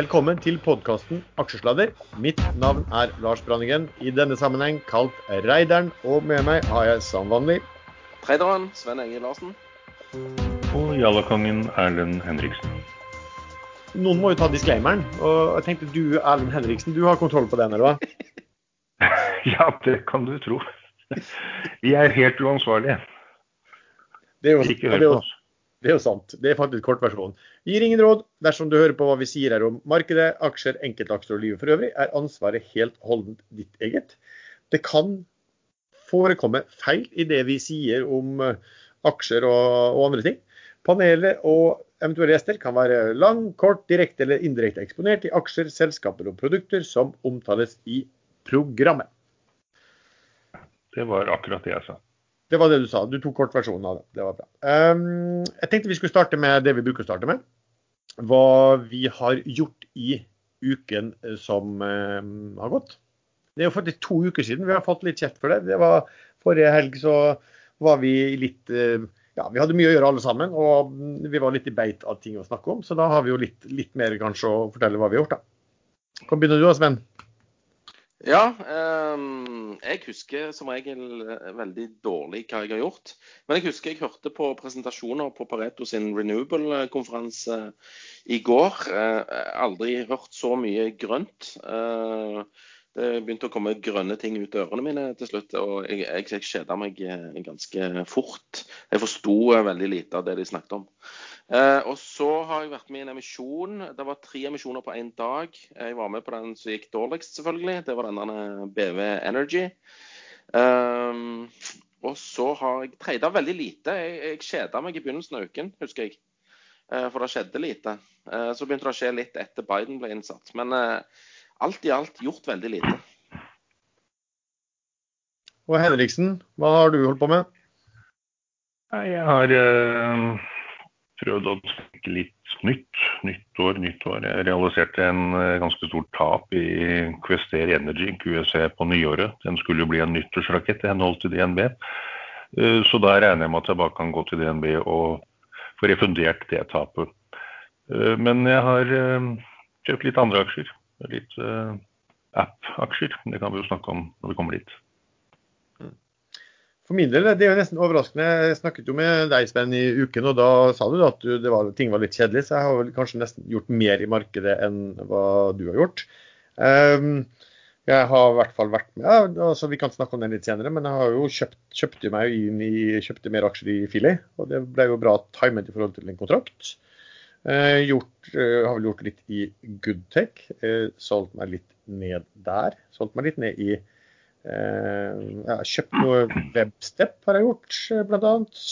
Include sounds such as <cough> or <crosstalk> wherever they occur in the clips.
Velkommen til podkasten Aksjesladder. Mitt navn er Lars Branningen, i denne sammenheng kalt Reideren. Og med meg har jeg som vanlig Traderen Sven Egil Larsen. Og jallakongen Erlend Henriksen. Noen må jo ta disclaimeren. Og jeg tenkte du, Erlend Henriksen, du har kontroll på den, eller hva? <laughs> ja, det kan du tro. Vi er helt uansvarlige. Det er jo, Ikke hør på oss. Det er jo sant. Det er faktisk kortversjonen. Vi gir ingen råd. Dersom du hører på hva vi sier her om markedet, aksjer, enkeltaksjer og livet for øvrig, er ansvaret helt holdent ditt eget. Det kan forekomme feil i det vi sier om eh, aksjer og, og andre ting. Panelet og eventuelle gjester kan være lang, kort, direkte eller indirekte eksponert i aksjer, selskaper og produkter som omtales i programmet. Det var akkurat det jeg sa. Det var det du sa. Du tok kortversjonen av det. Det var bra. Um, jeg tenkte vi skulle starte med det vi bruker å starte med. Hva vi har gjort i uken eh, som um, har gått. Det er jo faktisk to uker siden vi har fått litt kjeft for det. Det var Forrige helg så var vi litt uh, Ja, vi hadde mye å gjøre alle sammen, og vi var litt i beit av ting å snakke om. Så da har vi jo litt, litt mer kanskje å fortelle hva vi har gjort, da. Kan begynne du da, Sven. Ja, ehm, jeg husker som regel eh, veldig dårlig hva jeg har gjort. Men jeg husker jeg hørte på presentasjoner på Pareto sin Renewable-konferanse i går. Eh, aldri hørt så mye grønt. Eh, det begynte å komme grønne ting ut ørene mine til slutt, og jeg, jeg, kjeda meg eh, ganske fort. Jeg forsto eh, veldig lite av det de snakket om. Eh, og så har jeg vært med i en emisjon. Det var tre emisjoner på én dag. Jeg var med på den som gikk dårligst, selvfølgelig. Det var denne BV Energy. Um, og så har jeg trada veldig lite. Jeg, jeg kjeda meg i begynnelsen av uken, husker jeg. Eh, for det skjedde lite. Eh, så begynte det å skje litt etter Biden ble innsatt. Men eh, alt i alt gjort veldig lite. Og Henriksen, hva har du holdt på med? Jeg har eh, prøvd å tenke litt nytt. Nytt år, nytt år. Jeg realiserte en eh, ganske stort tap i Quester Energy, QSE, på nyåret. Den skulle jo bli en nyttårsrakett i henhold til DNB. Eh, så da regner jeg med at jeg bare kan gå til DNB og få refundert det tapet. Eh, men jeg har kjøpt litt andre aksjer. Litt app-aksjer. Det kan vi jo snakke om når vi kommer dit. For min del, det er jo nesten overraskende. Jeg snakket jo med deg, Sven, i uken, og da sa du at du, var, ting var litt kjedelig. Så jeg har vel kanskje nesten gjort mer i markedet enn hva du har gjort. Um, jeg har i hvert fall vært med, ja, altså Vi kan snakke om den litt senere, men jeg har jo kjøpt, kjøpte meg inn i, kjøpte mer aksjer i Philly. Og det ble jo bra timet i forhold til en kontrakt. Uh, gjort, uh, har vel gjort litt i Goodtech. Uh, solgt meg litt ned der. Solgt meg litt ned i Eh, jeg har kjøpt noe Webstep, har jeg gjort, bl.a. blant annet.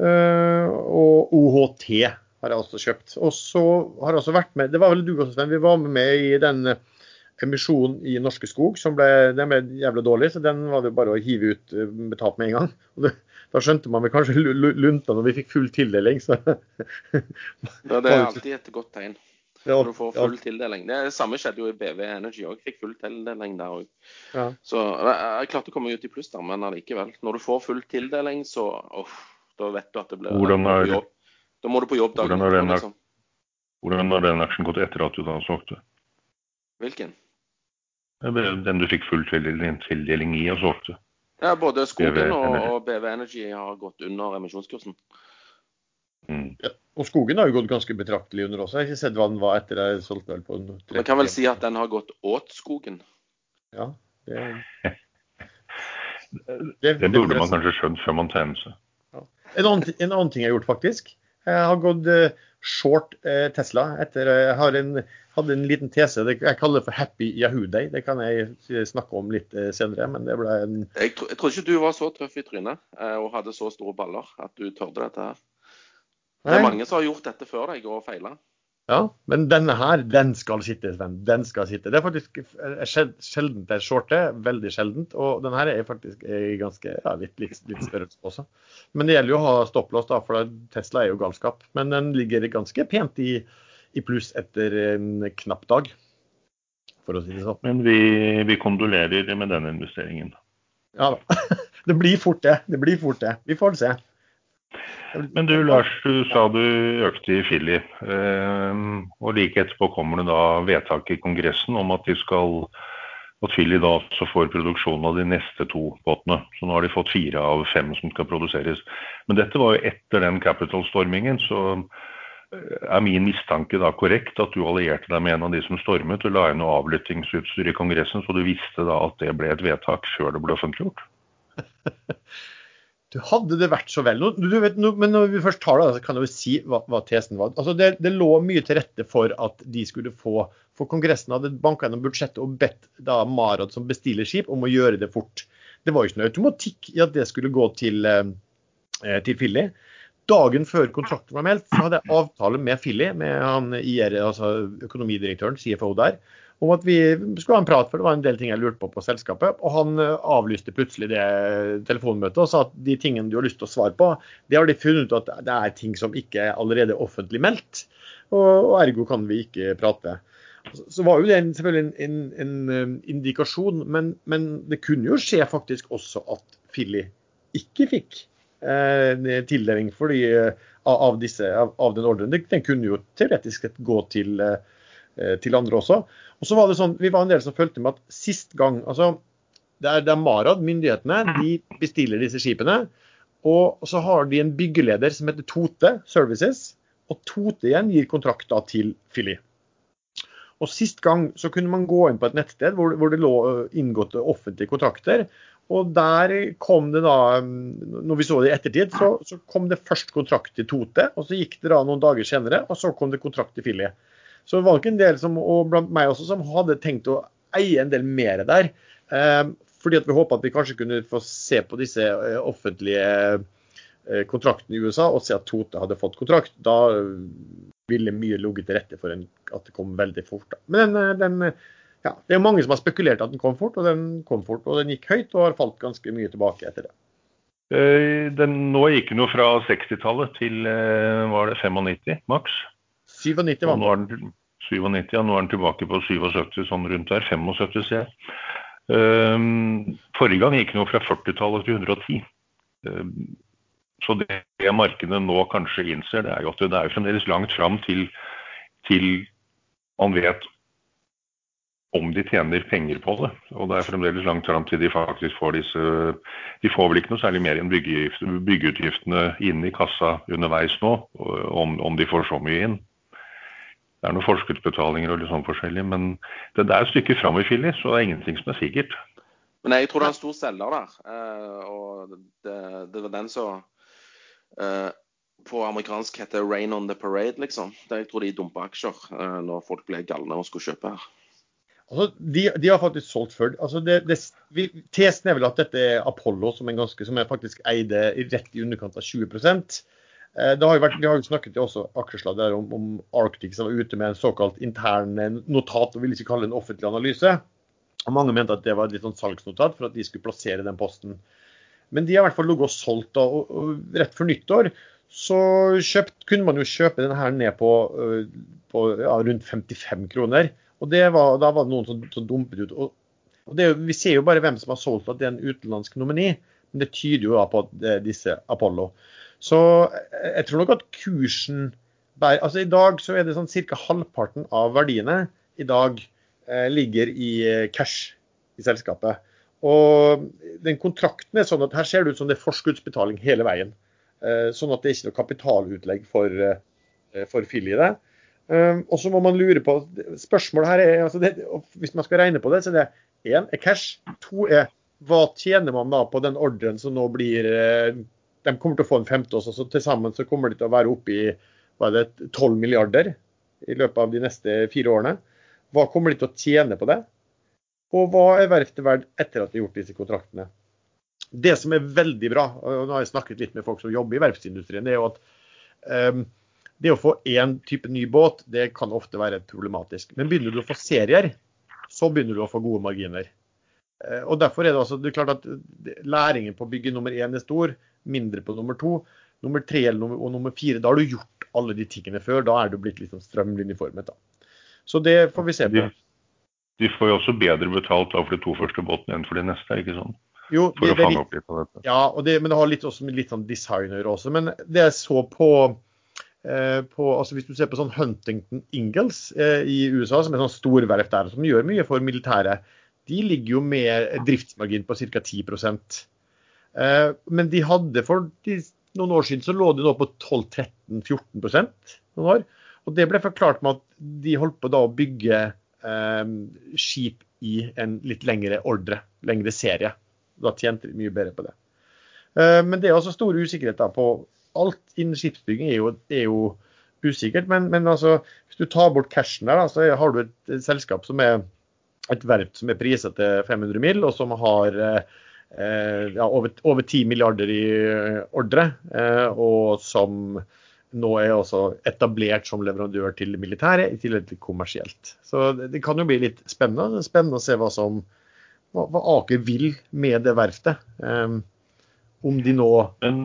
Eh, og OHT har jeg også kjøpt. Og så har jeg også vært med Det var vel du også, Sven. Vi var med i den emisjonen i Norske Skog. som ble, Den ble jævlig dårlig, så den var det bare å hive ut eh, betalt med en gang. <laughs> Det, da skjønte man vel kanskje lu- lu- lunta når vi fikk full tildeling. Så. Ja, det er alltid et godt tegn. Ja, du får full tildeling. Det samme skjedde jo i BV Energy òg. Fikk full tildeling der òg. ja. Så jeg, jeg klarte å komme ut i pluss der, men allikevel. Når du får full tildeling, så uff, da vet du at det blir Hvordan er- Da må du på jobb dagen er etterpå, liksom. Hvordan har den aksjen gått etter at du da solgte? Hvilken? Den du fikk full tildeling, tildeling i og solgte? Ja, både Skogen BV og, og BV Energy har gått under emisjonskursen. Mm. Og skogen har jo gått ganske betraktelig under også. Jeg har ikke sett hva den var etter jeg solgte øl på en Man kan vel si at den har gått åt skogen. Ja, det, <laughs> det, Det burde man kanskje skjønt før man tegner seg. En annen, en annen ting jeg har gjort, faktisk. Jeg har gått eh, short eh, Tesla. etter, eh, Jeg har en, hadde en liten tese det, jeg kaller det for Happy Yahoo Day. Det kan jeg snakke om litt senere. Men det ble en Jeg, tro, jeg tror ikke du var så tøff i trynet og hadde så store baller at du tørde dette her. Det er mange som har gjort dette før deg og feila. ja, Men denne her, den skal sitte, Sven. Den skal sitte. Det er faktisk sjeldent det er shorte. Veldig sjeldent. Og den her er faktisk er ganske ja, litt, litt, litt størrelse også. Men det gjelder jo å ha stopplås, da, for Tesla er jo galskap. Men den ligger ganske pent i, i pluss etter en knapp dag, for å si det sånn. Men vi, vi kondolerer med den investeringen. Ja da. <laughs> Det blir fort det. Det blir fort det. Vi får se. Men du Lars, du sa du økte i Philly. Eh, og like etterpå kommer det da vedtak i Kongressen om at de skal at Philly da også får produksjonen av de neste to båtene. Så nå har de fått fire av fem som skal produseres. Men dette var jo etter den Capital-stormingen, så eh, er min mistanke da korrekt at du allierte deg med en av de som stormet og la inn noe avlyttingsutstyr i Kongressen, så du visste da at det ble et vedtak før det ble offentliggjort? <laughs> Du hadde det vært så vel. Du vet, men når vi først tar det, så kan jeg jo si hva, hva tesen var. Altså det, det, lå mye til rette for at de skulle få For Kongressen hadde banka gjennom budsjettet og bedt da Marod som bestiller skip, om å gjøre det fort. Det var jo ikke noe automatikk i at det skulle gå til, eh, til Filly. Dagen før kontrakten var meldt, så hadde jeg avtale med Filly, med han IR, altså økonomidirektøren, CFO der, om at vi skulle ha en prat, for det var en del ting jeg lurte på på selskapet. Og han eh, avlyste plutselig det telefonmøtet og sa at de tingene du har lyst til å svare på, det har de funnet ut at det er ting som ikke er allerede offentlig meldt. Og, ergo kan vi ikke prate. Så var jo det selvfølgelig en, en, en eh, indikasjon, men, men, det kunne jo skje faktisk også at Philly ikke fikk eh, tildeling fordi, av, av, disse, av, av, den ordren. Den kunne jo teoretisk sett gå til, eh, til andre også. Og så var det sånn, Vi var en del som fulgte med at sist gang altså Det er, det er Marad, myndighetene, de bestiller disse skipene. Og så har de en byggeleder som heter Tote Services. Og Tote igjen gir kontrakta til Philly. Og Sist gang så kunne man gå inn på et nettsted hvor, hvor det lå inngåtte offentlige kontrakter. Og der kom det da, når vi så det i ettertid, så, så kom det først kontrakt til Tote. Og så gikk det da noen dager senere, og så kom det kontrakt til Philly. Så det var nok en del som, og blant meg også, som hadde tenkt å eie en del mer der. Eh, fordi at vi håpa at vi kanskje kunne få se på disse eh, offentlige eh, kontraktene i USA og se at Tote hadde fått kontrakt. Da ville mye ligget til rette for at det kom veldig fort. Da. Men den, ja, det er mange som har spekulert at den kom fort, og den kom fort. Og den gikk høyt og har falt ganske mye tilbake etter det. Den, nå gikk den jo fra 60-tallet til var det 95 maks. 97 var den. 97, ja. Nå er den tilbake på 77, sånn rundt der. 75, ser jeg. Um, forrige gang gikk den jo fra 40-tallet til 110. Um, så det markedet nå kanskje innser, det er jo at det er jo fremdeles langt fram til, til man vet om de tjener penger på det. Og det er fremdeles langt fram til de faktisk får disse De får vel ikke noe særlig mer enn byggeutgiftene inn i kassa underveis nå, om, om de får så mye inn. Det er noen forskuddsbetalinger og litt sånn forskjellig, men det, er et stykke fram i Philly, så det er ingenting som er sikkert. Men jeg tror det er en stor selger der. Eh, og det, det var den som eh, på amerikansk heter 'rain on the parade', liksom. jeg tror de dumpa aksjer eh, når folk ble galne og skulle kjøpe her. Altså, de, de, har faktisk solgt før. Altså, det, det, vi, tesen er vel at dette er Apollo, som, er ganske, som er faktisk eide rett i underkant av 20 Eh, det har jo vært, Vi har jo snakket også Aksla, der om, om Arctic som var ute med en såkalt intern notat, og ville ikke kalle det en offentlig analyse. Og Mange mente at det var et litt sånn salgsnotat for at de skulle plassere den posten. Men de har i hvert fall ligget og solgt. Og, og rett før nyttår så kjøpt, kunne man jo kjøpe den her ned på, øh, på ja, rundt 55 kroner. Og var, Da var det noen som, som dumpet ut. Og, og det, vi ser jo bare hvem som har solgt at det er en utenlandsk nomini. Men det tyder jo da på at det er disse Apollo. Så jeg tror nok at kursen bærer Altså i dag så er det sånn ca. halvparten av verdiene i dag eh, ligger i eh, cash i selskapet. Og den kontrakten er sånn at her ser det ut som det er forskuddsbetaling hele veien. Eh, sånn at det er ikke noe kapitalutlegg for, eh, for i det. Um, og så må man lure på Spørsmålet her er altså det, Hvis man skal regne på det, så er det én er cash. To er hva tjener man da på den ordren som nå blir eh, de kommer til å få en femte også, så til sammen så kommer de til å være oppe i hva er det, 12 milliarder i løpet av de neste fire årene. Hva kommer de til å tjene på det? Og hva er verftet verdt etter at de har gjort disse kontraktene? Det som er veldig bra, og nå har jeg snakket litt med folk som jobber i verftsindustrien, det er jo at um, det å få én type ny båt, det kan ofte være problematisk. Men begynner du å få serier, så begynner du å få gode marginer. Uh, og derfor er det altså, det er klart at Læringen på bygge nummer én er stor mindre på nummer to. Nummer tre og nummer fire, da har du gjort alle de tingene før. Da er du blitt liksom strømlinjeformet. da. Så det får vi se på. De, de får jo også bedre betalt for de to første båtene enn for de neste, ikke sånn? Jo, For det, å det er fange opp litt av dette. ja, og det, men det har litt, også litt sånn designer også. Men det jeg så på, eh, på altså Hvis du ser på sånn Huntington Ingalls eh, i USA, som er sånn storverft der, som gjør mye for militæret, de ligger jo med driftsmargin på ca. 10 eh, Men de hadde for noen år siden så lå de nå på 12-13-14% noen år. Og det ble forklart med at de holdt på da å bygge eh, skip i en litt lengre ordre, lengre serie. Da tjente de mye bedre på det. Eh, men det er altså stor usikkerhet da på alt innen skipsbygging er jo, er jo usikkert. Men, men altså, hvis du tar bort cashen der, da, så har du et, et selskap som er et verft som er priset til 500 mill., og som har eh, eh, ja, over, over 10 milliarder i eh, ordre, eh, og som nå er også etablert som leverandør til militæret, i tillegg til kommersielt. Så det, kan jo bli litt spennende. Spennende å se hva, som, hva, hva Aker vil med det verftet. Eh, om de nå Men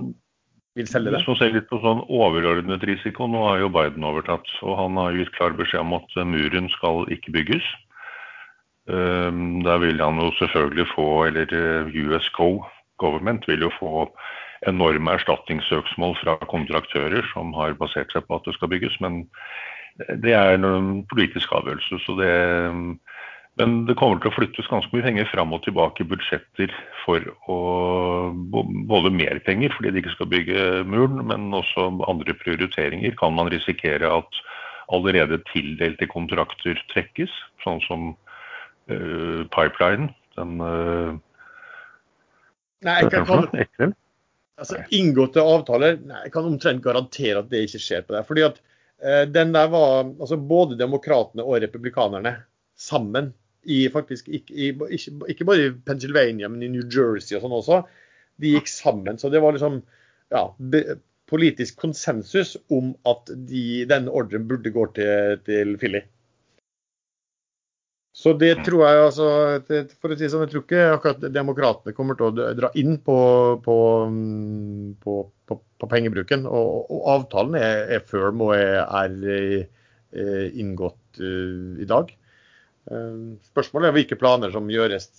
vil selge det. hvis man ser litt på sånn overordnet risiko, nå har jo Biden overtatt, og han har gitt klar beskjed om at muren skal ikke bygges. Um, Da vil han jo selvfølgelig få, eller eh, US Go Government vil jo få enorme erstatningssøksmål fra kontraktører som har basert seg på at det skal bygges. Men det er en politisk avgjørelse. så det men det kommer til å flyttes ganske mye penger fram og tilbake i budsjetter for å Både mer penger fordi de ikke skal bygge muren, men også andre prioriteringer. Kan man risikere at allerede tildelte kontrakter trekkes, sånn som uh, pipeline? Den uh, Nei, jeg kan, kalle altså, inngåtte avtaler nei, Jeg kan omtrent garantere at det ikke skjer på det. Fordi at eh, den der var altså Både demokratene og republikanerne sammen i faktisk ikke, i, ikke, ikke bare i Pennsylvania, men i New Jersey og sånn også. De gikk sammen. Så det var liksom ja, be, politisk konsensus om at de, den ordren burde gå til, til Philly. Så det tror jeg altså For å si sånn, jeg tror ikke akkurat demokratene kommer til å dra inn på, på, på, på pengebruken. Og, og, avtalen er, er firm og er, er, er inngått uh, i dag. Uh, spørsmålet er hvilke planer som gjøres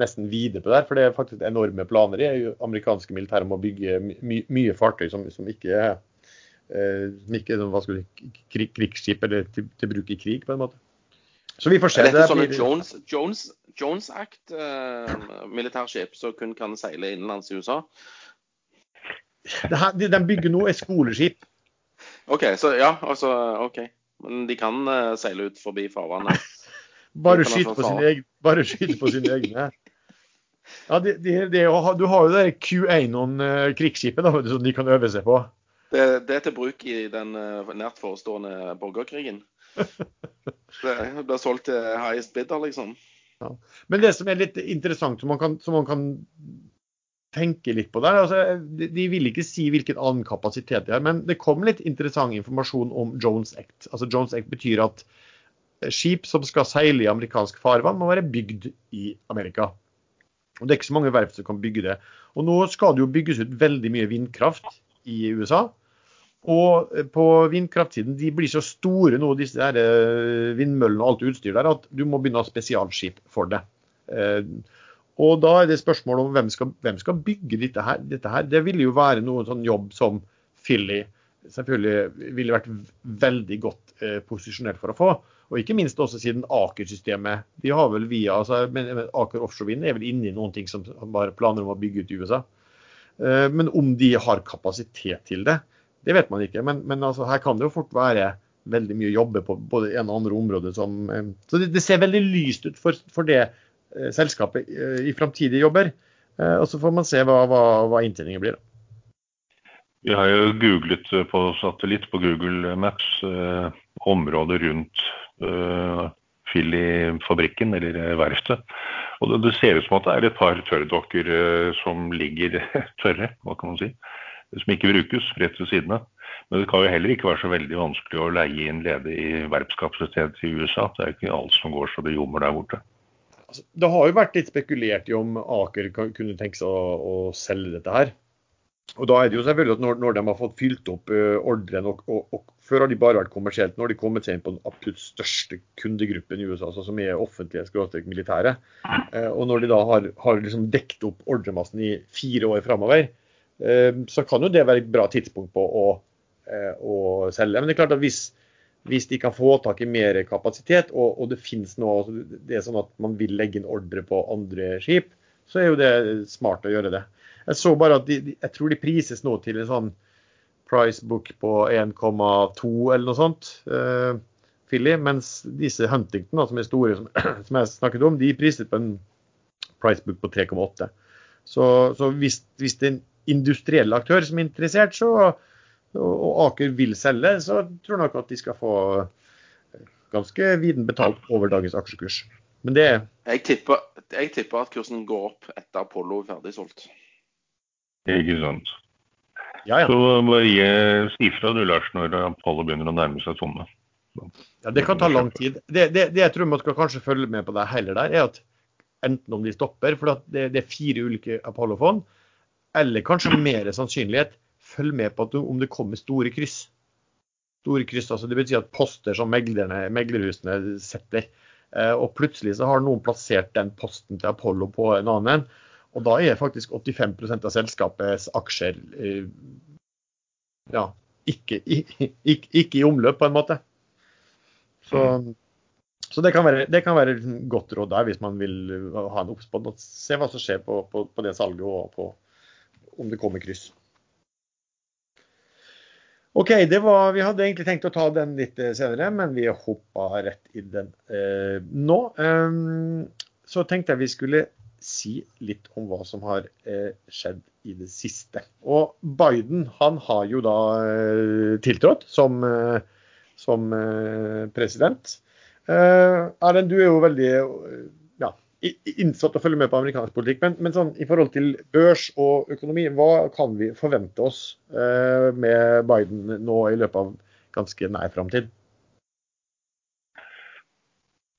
nesten videre på det her. For det er faktisk enorme planer i amerikanske militære om å bygge my, mye fartøy som, som ikke er uh, som ikke hva skal du, krig, krigsskip eller til, til bruk i krig, på en måte. Så vi får se. Er Det sånne blir- Jones, Jones, Jones Act eh, som kun kan seile innenlands i USA? Det her, de de bygger nå et skoleskip. OK, så ja, altså OK. Men de kan eh, seile ut forbi farvannet. <laughs> Bare Det skyte altså på egne. På sine egne. Ja, de, de, de, du har jo det Q1-krigsskipet da, vet du, som de kan øve seg på. Det, det er til bruk i den eh, nært forestående borgerkrigen. <laughs> Det blir solgt til highest bidder, liksom. Men det som er litt interessant, som man kan, som man kan tenke litt på der altså, de, de vil ikke si hvilken annen kapasitet de har, men det kom litt interessant informasjon om Jones Act. Altså Jones Act betyr at skip som skal seile i amerikansk farvann, må være bygd i Amerika. Og Det er ikke så mange verft som kan bygge det. Og Nå skal det jo bygges ut veldig mye vindkraft i USA. Og på vindkraftsiden de blir så store nå, disse her eh, vindmøllene og alt utstyr der, at du må begynne å ha spesialskip for det. Eh, Og da er det spørsmål om hvem skal, hvem skal bygge dette her. Dette her. Det ville jo være noen sånn jobb som Philly selvfølgelig ville vært veldig godt eh, posisjonert for å få. Og ikke minst også siden Aker-systemet. De har vel via, altså, men, men Aker Offshore Wind er vel inne i noen ting som bare planer om å bygge ut i USA. Eh, men om de har kapasitet til det, det vet man ikke. Men, men altså, her kan det jo fort være veldig mye jobber på både ene og andre områder. Som, eh, så det, det ser veldig lyst ut for, for det eh, selskapet eh, i framtidige jobber. Eh, og så får man se hva, hva, hva inntjeningen blir. Vi har jo googlet eh, på satellitt på Google Maps området rundt eh, Filly-fabrikken eller verftet. Og det, det ser ut som at det er et par tørrdokker som ligger <laughs> tørre, hva kan man si, som ikke brukes rett ved siden av. Men det kan jo heller ikke være så veldig vanskelig å leie inn ledig verpskapasitet i USA. Det er jo ikke alt som går så det ljomer der borte. Altså, det har jo vært litt spekulert i om Aker kunne tenke seg å, å selge dette her. Og da er det jo selvfølgelig at når, når de har fått fylt opp uh, ordren, og, og, og, før har de bare vært kommersielt, nå har de kommet seg inn på den absolutt største kundegruppen i USA, altså som er offentlige skråstrek militære. Uh, og når de da har, har liksom dekt opp ordremassen i fire år framover, så kan jo det være et bra tidspunkt på å, å selge. Men det er klart at hvis, hvis de kan få tak i mer kapasitet, og, og det finnes noe det er sånn at man vil legge inn ordre på andre skip, så er jo det smart å gjøre det. Jeg så bare at de, jeg tror de prises nå til en sånn price book på 1,2 eller noe sånt. Uh, Philly, mens disse Huntington, da, som er store, som, <clears throat> som, jeg snakket om, de priset på en price book på 3,8. Så, så hvis, hvis, det industriell aktør som er interessert, så, og Aker vil selge, så tror jeg nok at de skal få ganske viden betalt over dagens aksjekurs. Men det jeg tipper, jeg tipper at kursen går opp etter Apollo er ferdig solgt. Ikke sant. Ja, ja. Så bare si fra du, Lars, når Apollo begynner å nærme seg tomme. Ja, Det kan ta lang tid. Det, det, det, jeg tror man skal kanskje følge med på det heller der, er at enten om de stopper, for det, det, er fire ulike Apollo-fond, eller kanskje mer sannsynlighet, følg med på om det kommer store kryss. Store kryss, altså Det betyr at poster som meglerne, meglerhusene setter. Eh, og plutselig så har noen plassert den posten til Apollo på en annen. Og da er faktisk 85 av selskapets aksjer eh, ja, ikke, ikke, ikke, i omløp, på en måte. Så, så det, kan være, det kan være godt råd der hvis man vil ha en oppspådd. Se hva som skjer på, på, på, det salget og på om det kommer kryss. OK, var, vi hadde egentlig tenkt å ta den litt eh, senere, men vi hoppa rett i den eh, nå. Um, så tenkte jeg vi skulle si litt om hva som har eh, skjedd i det siste. Og Biden han har jo da eh, tiltrådt som, eh, som president. Erlend, du er jo veldig innsatt og følger med på amerikansk politikk. Men, men sånn, i forhold til børs og økonomi, hva kan vi forvente oss eh, med Biden nå i løpet av ganske nær framtid?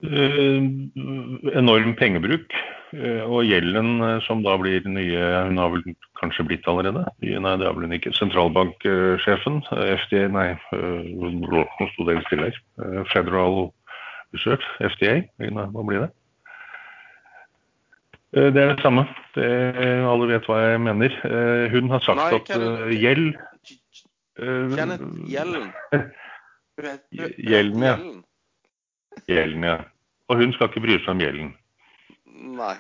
enorm pengebruk. Eh, og gjelden eh, som da blir nye Hun har vel kanskje blitt allerede? Nei, det har vel hun ikke. Sentralbanksjefen, eh, FDA Nei, nå sto det stille her. Federal Research, FDA. Hva blir det? Det er det samme. Det, alle vet hva jeg mener. Hun har sagt Nei, at gjeld Kenneth Gjelden. <laughs> Gjelden, ja. Gjelden, ja. Og hun skal ikke bry seg om gjelden. Nei.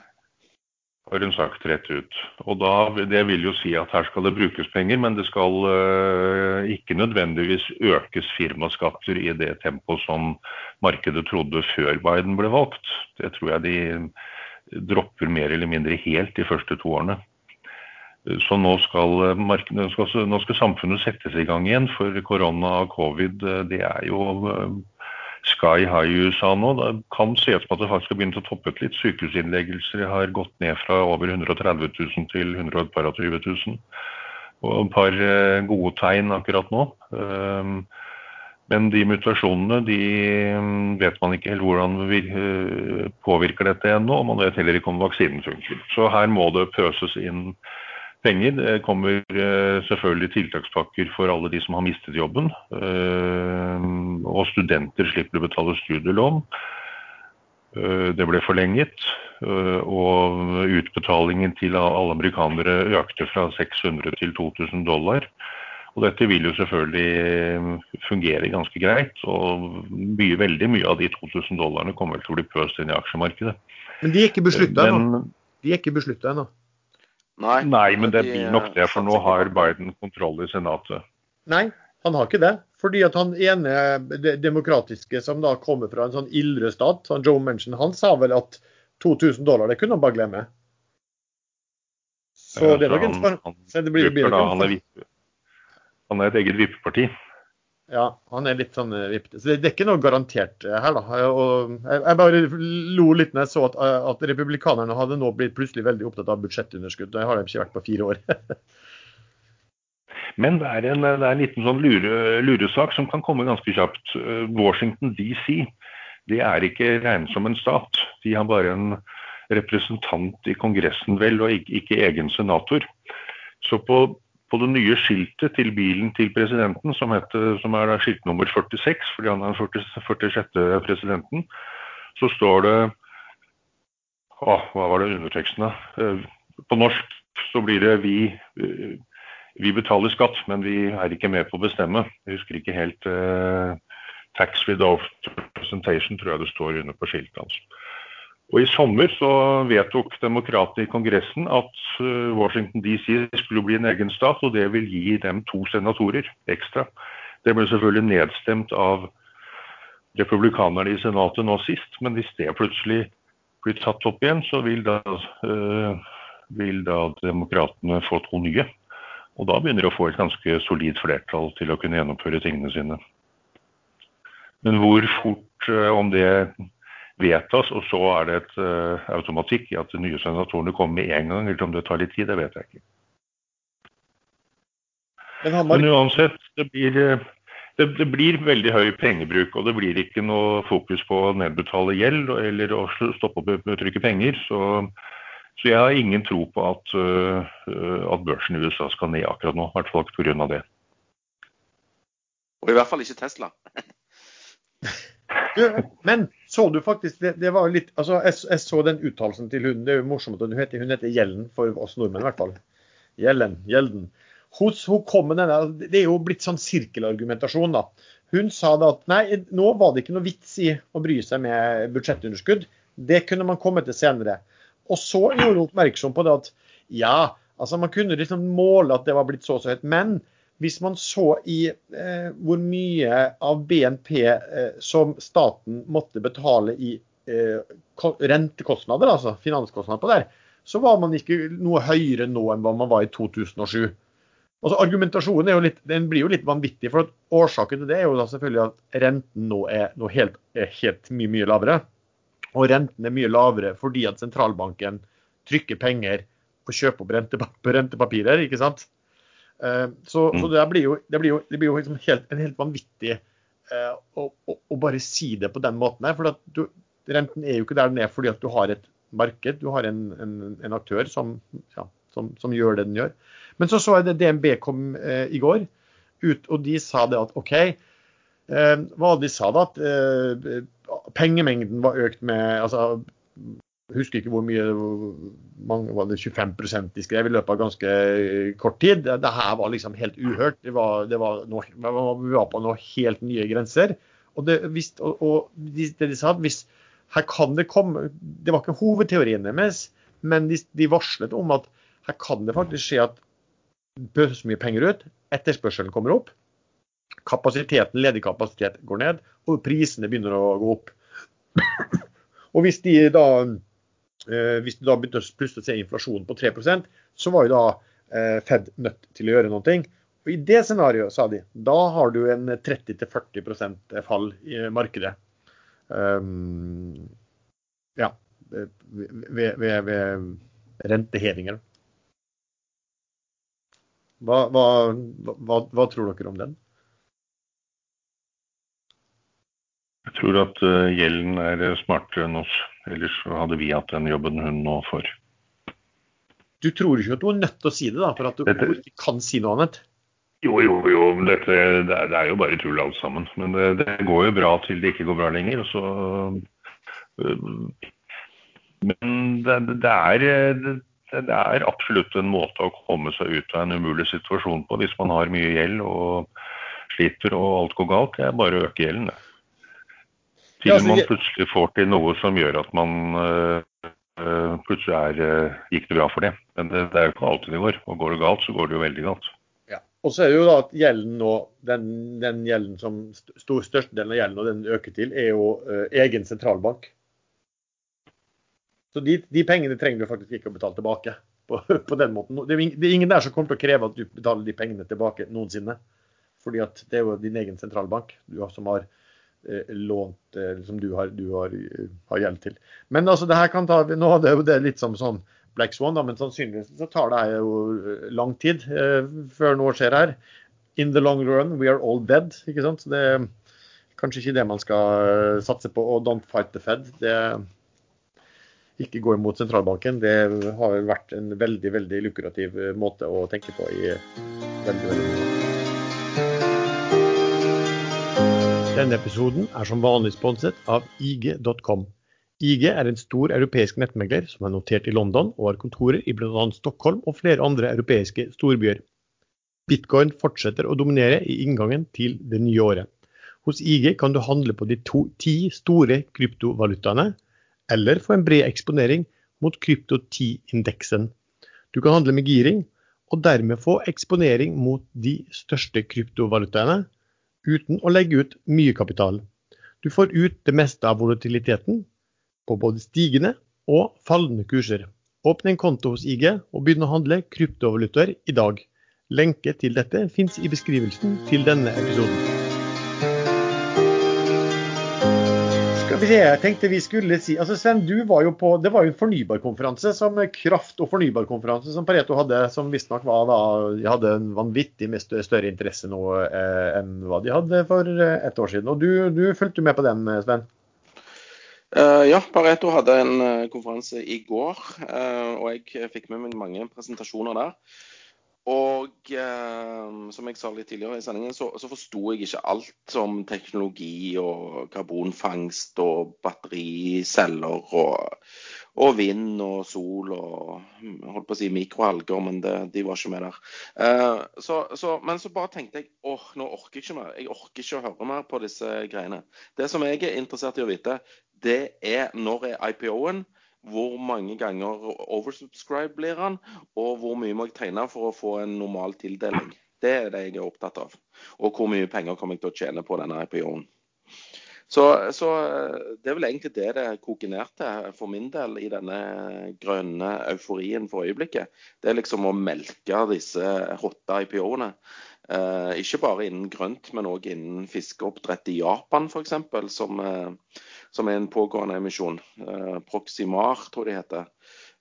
Har hun sagt rett ut. Og da, Det vil jo si at her skal det brukes penger, men det skal uh, ikke nødvendigvis økes firmaskatter i det tempoet som markedet trodde før Biden ble valgt. Det tror jeg de dropper mer eller mindre helt de første to årene. Så nå skal, markedet, nå skal samfunnet settes i gang igjen, for korona og covid det er jo sky high i USA nå. Det kan se ut som at det faktisk har begynt å toppe ut litt. Sykehusinnleggelser har gått ned fra over 130 000 til 120 000. Og et par eh, gode tegn akkurat nå. Men de mutasjonene de mm, vet man ikke helt hvordan vi eh, påvirker dette ennå. Og man vet heller ikke om vaksinen funker. Så her må det pøses inn penger. Det kommer eh, selvfølgelig tiltakspakker for alle de som har mistet jobben. Eh, og studenter slipper å betale studielån. Det ble forlenget. Og utbetalingen til alle amerikanere økte fra 600 til 2000 dollar. Og dette vil jo selvfølgelig fungere ganske greit. Og mye, veldig mye av de 2000 dollarene kommer til å bli pøst inn i aksjemarkedet. Men de er ikke beslutta ennå? De er ikke beslutta ennå? Nei, Nei, men det blir nok det, for nå har Biden kontroll i Senatet. Nei, han har ikke det. Fordi at han ene demokratiske som da kommer fra en sånn ildre stat, han Joe Manchin, han sa vel at 2000 dollar, det kunne han bare glemme. Så ja, det er nok en han, han, det blir, blir da, han, er, han er et eget vippeparti. Ja, han er litt sånn eh, vippete. Så det, er ikke noe garantert eh, her, da. Og jeg, bare lo litt når jeg så at, eh, at, republikanerne hadde nå blitt plutselig veldig opptatt av budsjettunderskudd. Det har de ikke vært på fire år. <laughs> Men det er, en, det er en liten sånn lure, luresak som kan komme ganske kjapt. Washington DC det er ikke regnet som en stat. De har bare en representant i Kongressen, vel, og ikke, ikke egen senator. Så på på det nye skiltet til bilen til presidenten, som, heter, som er skilt nummer 46, fordi han er den 46. presidenten, så står det å, Hva var det underteksten, da? Eh, på norsk så blir det vi, eh, vi betaler skatt, men vi er ikke med på å bestemme. Jeg husker ikke helt eh, Tax without representation, tror jeg det står under på skiltet hans. Og I sommer så vedtok demokratene i Kongressen at eh, Washington DC skulle bli en egen stat, og det vil gi dem to senatorer ekstra. Det ble selvfølgelig nedstemt av republikanerne i Senatet nå sist, men hvis det plutselig blir tatt opp igjen, så vil da, øh, vil da demokratene få to nye. Og da begynner de å få et ganske solid flertall til å kunne gjennomføre tingene sine. Men hvor fort, øh, om det vedtas, og så er det et uh, automatikk i at de nye senatorene kommer med en gang, eller om det tar litt tid, det vet jeg ikke. Men, Hamar... Men uansett, det blir, eh, det, det blir, veldig høy pengebruk, og det blir ikke noe fokus på å nedbetale gjeld eller å stoppe med å trykke penger. Så, så, jeg har ingen tro på at, uh, at børsen i USA skal ned akkurat nå, i hvert fall pga. det. Og i hvert fall ikke Tesla. <laughs> men så du faktisk det, det var litt, altså jeg, jeg så den uttalelsen til hun. Det er jo morsomt hun heter, hun heter Gjellen for oss nordmenn i hvert fall. Gjellen, Gjelden. Hun, hun kom med denne, Det er jo blitt sånn sirkelargumentasjon. da. Hun sa da at nei, nå var det ikke noe vits i å bry seg med budsjettunderskudd. Det kunne man komme til senere. Og så gjorde hun oppmerksom på det at ja, altså man kunne liksom måle at det var blitt så og så høyt. Men hvis man så i eh, hvor mye av BNP eh, som staten måtte betale i eh, rentekostnader, altså finanskostnader på der, så var man ikke noe høyere nå enn hva man var i 2007. Altså, argumentasjonen litt, blir jo litt vanvittig. for Årsaken til det er jo selvfølgelig at renten nå er, nå helt, er helt mye, mye lavere. Og renten er mye lavere fordi at sentralbanken trykker penger på å kjøpe opp rentepapirer. ikke sant? Eh, så, mm. så det, blir jo, det, blir jo, det blir jo liksom helt, en helt vanvittig uh, å, å, å, bare si det på den måten. her, for du, Renten er jo ikke der den er fordi at du har et marked, du har en, en, en aktør som, ja, som, som, gjør det den gjør. Men så så jeg det DNB kom eh, i går, ut, og de sa det at OK Hva de sa da? At pengemengden var økt med altså husker ikke hvor mye mange var det 25 de skrev i løpet av ganske kort tid. Det her var liksom helt uhørt. Det var, det var noe, vi var på noen helt nye grenser. Og det, hvis, og, og det de sa, hvis, her kan det komme Det var ikke hovedteorien deres, men de, de, varslet om at her kan det faktisk skje at så mye penger ut, etterspørselen kommer opp, kapasiteten, ledig kapasitet går ned, og prisene begynner å gå opp. <coughs> Og hvis de da Eh, hvis du da begynte å plutselig se inflasjonen på 3% så var jo da eh, Fed nødt til å gjøre noe. Og I det scenarioet, sa de, da har du en 30-40% fall i markedet. Um, ja, ved, ved, ved rentehevinger. Hva, hva, hva, hva, tror dere om den? Jeg tror at uh, gjelden er smartere enn oss. Ellers hadde vi hatt den jobben hun nå får. Du tror ikke at du er nødt til å si det, da, for at du Dette... ikke kan si noe annet? Jo, jo, jo. Dette, det, er, det, jo bare tull alt sammen. Men det, det, går jo bra til det ikke går bra lenger. Så, øh, men det, det, er, det er absolutt en måte å komme seg ut av en umulig situasjon på hvis man har mye gjeld og sliter og alt går galt. Det er bare å øke gjelden. det. Til altså, man plutselig får til noe som gjør at man uh, plutselig er, uh, gikk det bra for det. Men det, det, er jo ikke alltid det går. Og går det galt, så går det jo veldig galt. Ja. Og så er det jo da at gjelden nå, den, den gjelden som stor, størstedelen av gjelden og den øker til, er jo uh, egen sentralbank. Så de, de, pengene trenger du faktisk ikke å betale tilbake på, <laughs> på den måten. Det er, det er ingen der som kommer til å kreve at du betaler de pengene tilbake noensinne. Fordi at det er jo din egen sentralbank du som har Eh, lånt eh, som du har, du har, eh, har gjeld til. Men altså, det her kan ta Nå er det jo det litt som sånn Black Swan, da, men sannsynligvis så tar det jo lang tid eh, før noe skjer her. In the long run, we are all dead. ikke sant? Så Det er kanskje ikke det man skal satse på. Og don't fight the Fed. Det er ikke gå imot sentralbanken, det har vært en veldig veldig lukrativ måte å tenke på i veldig, veldig Denne episoden er som vanlig sponset av IG.com. IG er en stor europeisk nettmegler som er notert i London og har kontorer i bl.a. Stockholm og flere andre europeiske storbyer. Bitcoin fortsetter å dominere i inngangen til det nye året. Hos IG kan du handle på de to, ti store kryptovalutaene, eller få en bred eksponering mot krypto 10-indeksen. Du kan handle med giring, og dermed få eksponering mot de største kryptovalutaene, uten å legge ut mye kapital. Du får ut det meste av volatiliteten på både stigende og fallende kurser. Åpne en konto hos IG og begynn å handle kryptovalutaer i dag. Lenke til dette fins i beskrivelsen til denne episoden. Se, jeg tenkte vi skulle si altså Sven, du var jo på, Det var jo en fornybarkonferanse, som kraft- og fornybarkonferanse som Pareto hadde, som visstnok var da De hadde en vanvittig større interesse nå eh, enn hva de hadde for eh, et år siden. Og du, du fulgte med på den, Sven? Uh, ja, Pareto hadde en konferanse i går, uh, og jeg fikk med meg mange presentasjoner der. Og som jeg sa litt tidligere i sendingen, så, så forsto jeg ikke alt om teknologi og karbonfangst og battericeller og, og vind og sol og holdt på å si mikroalger, men det, de var ikke med der. Så, så, men så bare tenkte jeg åh, nå orker jeg ikke mer. Jeg orker ikke å høre mer på disse greiene. Det som jeg er interessert i å vite, det er når er IPO-en, hvor mange ganger oversubscribe blir han, og hvor mye må jeg tegne for å få en normal tildeling. Det er det jeg er opptatt av. Og hvor mye penger kommer jeg til å tjene på denne IPO-en. Så, så, det er vel egentlig det det koker ned til for min del i denne grønne euforien for øyeblikket. Det er liksom å melke disse hotte IPO-ene. Eh, ikke bare innen grønt, men òg innen fiskeoppdrett i Japan f.eks., som, eh, som er en pågående emisjon. Eh, Proximar, tror de heter.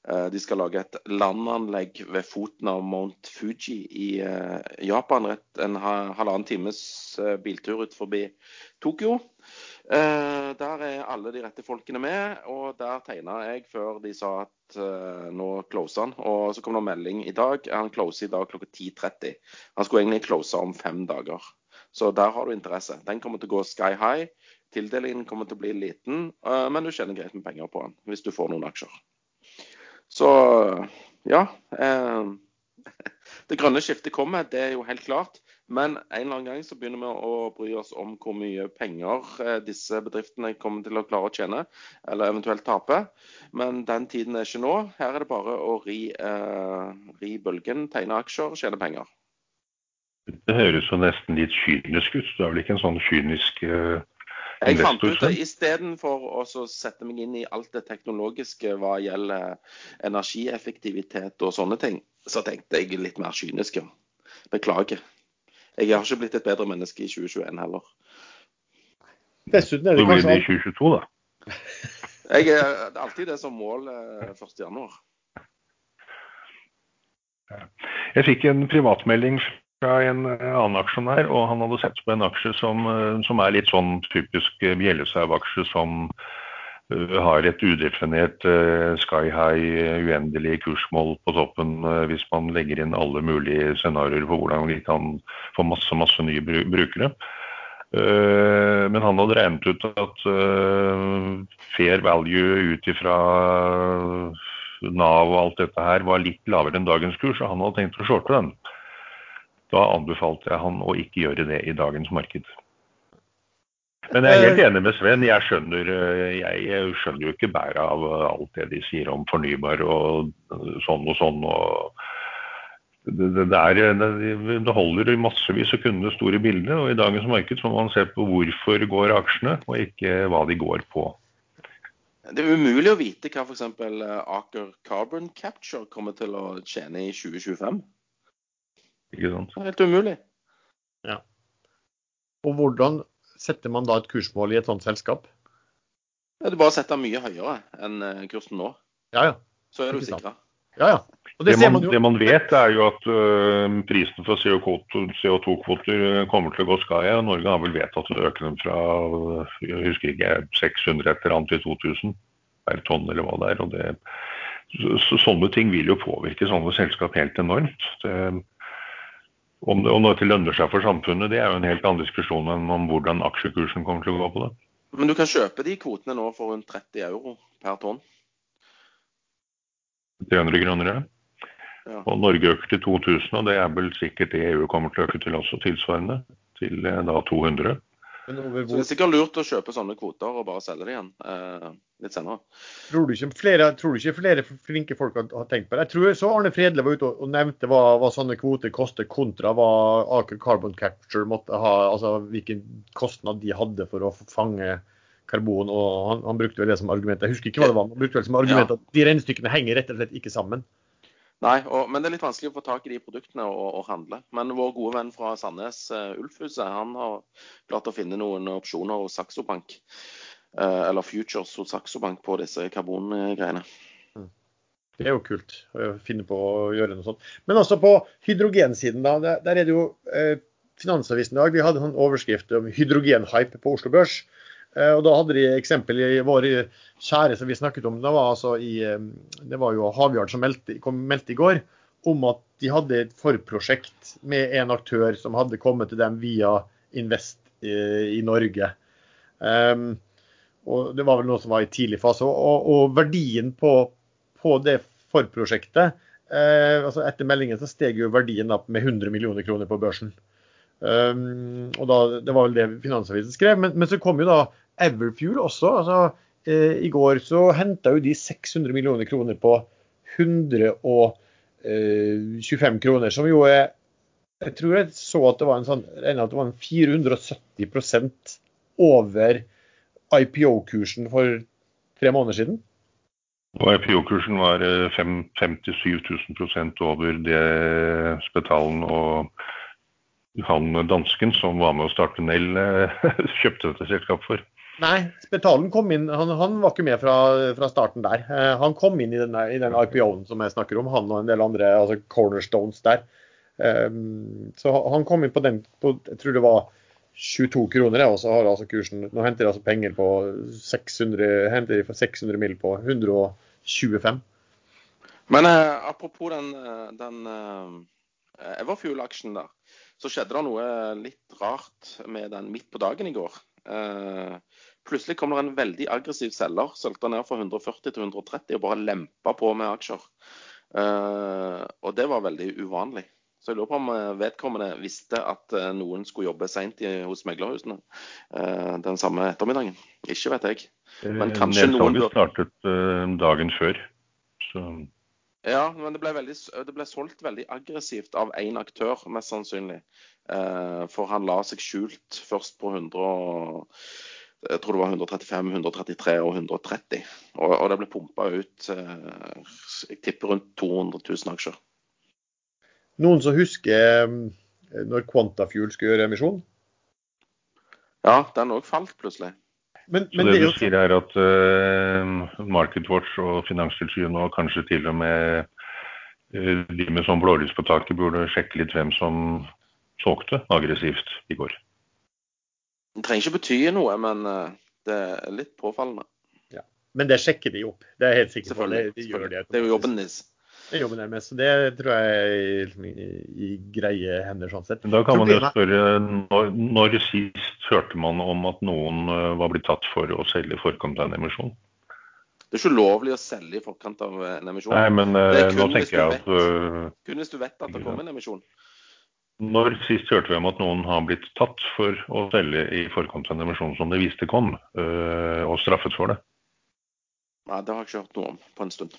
Eh, de skal lage et landanlegg ved foten av Mount Fuji i eh, Japan. Rett en halvannen times biltur ut forbi Tokyo. Der er alle de rette folkene med, og der tegna jeg før de sa at nå closer han. Og så kom det en melding i dag. Han closer i dag klokka 10.30. Han skulle egentlig close om fem dager. Så der har du interesse. Den kommer til å gå sky high. Tildelingen kommer til å bli liten, eh, men du tjener greit med penger på den hvis du får noen aksjer. Så ja. Eh, <laughs> det grønne skiftet kommer, det er jo helt klart. Men en eller annen gang så begynner vi å bry oss om hvor mye penger eh, disse bedriftene kommer til å klare å tjene, eller eventuelt tape. Men den tiden er ikke nå. Her er det bare å ri, eh, ri bølgen, tegne aksjer, tjene penger. Det høres jo nesten litt kynisk ut. Du er vel ikke en sånn kynisk uh, jeg fant ut det istedenfor å sette meg inn i alt det teknologiske hva gjelder energieffektivitet og sånne ting, så tenkte jeg litt mer kynisk. Beklager. Jeg har ikke blitt et bedre menneske i 2021 heller. Dessuten er det kanskje blir det i 2022, da? <laughs> Jeg er alltid det som mål 1.1. Eh, jeg fikk en privatmelding fra en eh, annen aksjonær, og han hadde sett på en aksje som, eh, som er litt sånn typisk Bjelleshaug-aksje som har et udefinert sky high, uendelig kursmål på toppen hvis man legger inn alle mulige scenarioer for hvordan vi kan få masse, masse nye brukere. Men han hadde regnet ut at fair value ut ifra Nav og alt dette her var litt lavere enn dagens kurs, og han hadde tenkt å shorte den. Da anbefalte jeg han å ikke gjøre det i dagens marked. Men jeg er helt enig med Sven. Jeg skjønner, jeg skjønner jo ikke bæret av alt det de sier om fornybar og sånn og sånn. og det, det, er, det, holder massevis å kunne det store bildet. og I dagens marked må man se på hvorfor går aksjene, og ikke hva de går på. Det er umulig å vite hva f.eks. Aker Carbon Capture kommer til å tjene i 2025. Ikke sant? Helt umulig. Ja. Og hvordan setter man da et kursmål i et sånt selskap? Ja, du bare setter mye høyere enn eh, kursen nå. Ja, ja. Så er du sikra. Ja, ja. Det, det, man, det, man, vet, er jo at uh, prisen for CO2-kvoter eh, kommer til å gå sky. Norge har vel vedtatt å øke dem fra jeg husker ikke, 600 et eller annet til 2000. per tonn, eller hva det er. og det, så, Sånne ting vil jo påvirke sånne selskap helt enormt. Det, om, om dette lønner seg for samfunnet, det er jo en helt annen diskusjon enn om hvordan aksjekursen kommer til å gå på det. Men du kan kjøpe de kvotene nå for rundt 30 euro per tonn? 300 kroner, ja. ja. Og Norge øker til 2000, og det er vel sikkert det EU kommer til å øke til også, tilsvarende. Til eh, da 200. Hvor... Så det er sikkert lurt å kjøpe sånne kvoter og bare selge det igjen eh, litt senere. Tror du, flere, tror du ikke flere flinke folk har, tenkt på det? Jeg tror så Arne Fredle var ute og, og nevnte hva, hva, sånne kvoter koster kontra hva Aker Carbon Capture måtte ha, altså hvilken kostnad de hadde for å fange karbon. og Han, han brukte vel det som argument. Jeg husker ikke hva det var, han brukte vel som argument ja. at de regnestykkene henger rett og slett ikke sammen. Nei, og, men det er litt vanskelig å få tak i de produktene og, og handle. Men vår gode venn fra Sandnes, uh, Ulfhuset, han har klart å finne noen opsjoner hos Saxo Bank. Uh, eller futures hos Saxo Bank på disse karbongreiene. Mm. Det er jo kult å finne på å gjøre noe sånt. Men også på hydrogensiden, da. Der, er det jo eh, Finansavisen i dag. Vi hadde en overskrift om hydrogenhype på Oslo Børs. Eh, og Da hadde de eksempel i vår kjære som vi snakket om. Det var, altså i, det var jo Havyard som meldte, kom, meldte i går om at de hadde et forprosjekt med en aktør som hadde kommet til dem via Invest i, eh, i Norge. Um, og Det var vel noe som var i tidlig fase. Og, og verdien på, på, det forprosjektet eh, altså Etter meldingen så steg jo verdien opp med 100 millioner kroner på børsen. Um, og da, Det var vel det Finansavisen skrev. Men, men så kom jo da Everfuel også. altså eh, I går så henta jo de 600 millioner kroner på 125 eh, kroner, som jo er Jeg tror jeg så at det var en sånn, at det var en 470% over IPO-kursen for tre måneder siden. Og IPO-kursen var 57 000 over det Spetalen og han dansken som var med å starte Nell, <laughs> kjøpte dette selskapet for. Nei, Spetalen kom inn, han, han var ikke med fra, fra starten der. Eh, han kom inn i den, i den IPO-en som jeg snakker om, han og en del andre altså cornerstones der. Eh, så han kom inn på den på, jeg tror det var 22 kroner, og så har altså kursen Nå henter de altså penger på 600, henter de for 600 mill. på 125. Men eh, apropos den, eh, den uh, Everfuel-aksjen der, så skjedde det noe litt rart med den midt på dagen i går. Uh, plutselig kom det en veldig aggressiv selger, solgte ned fra 140 til 130 og bare lempa på med aksjer. Uh, og det var veldig uvanlig. Så jeg lurer på om eh, vedkommende visste at noen skulle jobbe seint hos meglerhusene uh, den samme ettermiddagen. Ikke vet jeg. Men kanskje noen startet dagen før. Så ja, men det ble, veldig, det ble, solgt veldig aggressivt av én aktør, mest sannsynlig. Eh, for han la seg skjult først på 100 jeg tror det var 135, 133 og 130. Og, og det ble pumpa ut eh, jeg tipper rundt 200 000 aksjer. Noen som husker eh, når Quantafuel skulle gjøre emisjon? Ja, den òg falt plutselig. Men, men så det, det du sier er at uh, MarketWatch og Finanstilsynet og kanskje til og med uh, de med sånn blålys på taket burde sjekke litt hvem som solgte aggressivt i går. Det trenger ikke bety noe, men uh, det er litt påfallende. Ja. Men det sjekker de opp. Det er helt sikkert. Selvfølgelig. Det, de det. det er jo jobben deres. Det er jobben deres. Så det tror jeg i, i, greie hender, sånn sett. Da kan man jo spørre, når, når, sist hørte man om at noen eh, var blitt tatt for å selge i forkant av en emisjon? Det er ikke ulovlig å selge i forkant av en emisjon. Nei, men uh, nå tenker jeg at Vet, Kun hvis du vet at det kommer en emisjon. Når sist hørte vi om at noen har blitt tatt for å selge i forkant av en emisjon som de visste kom, uh, og straffet for det? Nei, det har jeg ikke hørt noe om på en stund.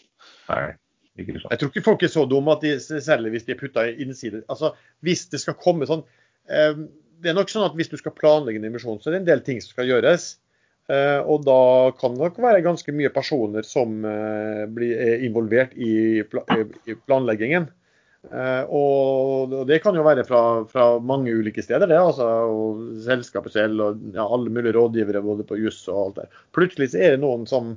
Nei. ikke sant. Jeg tror ikke folk er så dumme at de selger hvis de er putta innsider. Altså, hvis det skal komme sånn eh, Det er nok sånn at hvis du skal planlegge en emisjon, så er det en del ting som skal gjøres. Eh, og da kan det nok være ganske mye personer som eh, blir involvert i, i planleggingen. Og det kan jo være fra, fra mange ulike steder, det. altså, og Selskapet selv og ja, alle mulige rådgivere både på juss og alt der. Plutselig så er det noen som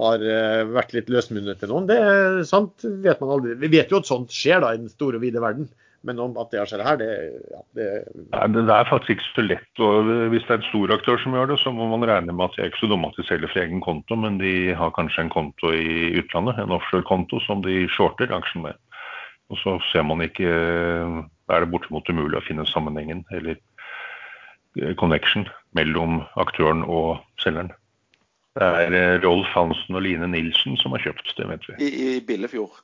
har eh, vært litt løsmunnet til noen. Det er sant, vet man aldri. Vi vet jo at sånt skjer da i den store og vide verden. Men om at det skjedd her, det, ja, det Nei, det er faktisk ikke så lett. og Hvis det er en stor aktør som gjør det, så må man regne med at de er ikke så dumme at de selger for egen konto, men de har kanskje en konto i utlandet, en offshore-konto, som de shorter aksjen med. Og så ser man ikke Da er det bortimot umulig å finne sammenhengen eller eh, connection mellom aktøren og selgeren. Det er eh, Rolf Hansen og Line Nilsen som har kjøpt, det vet vi. I, i Billefjord.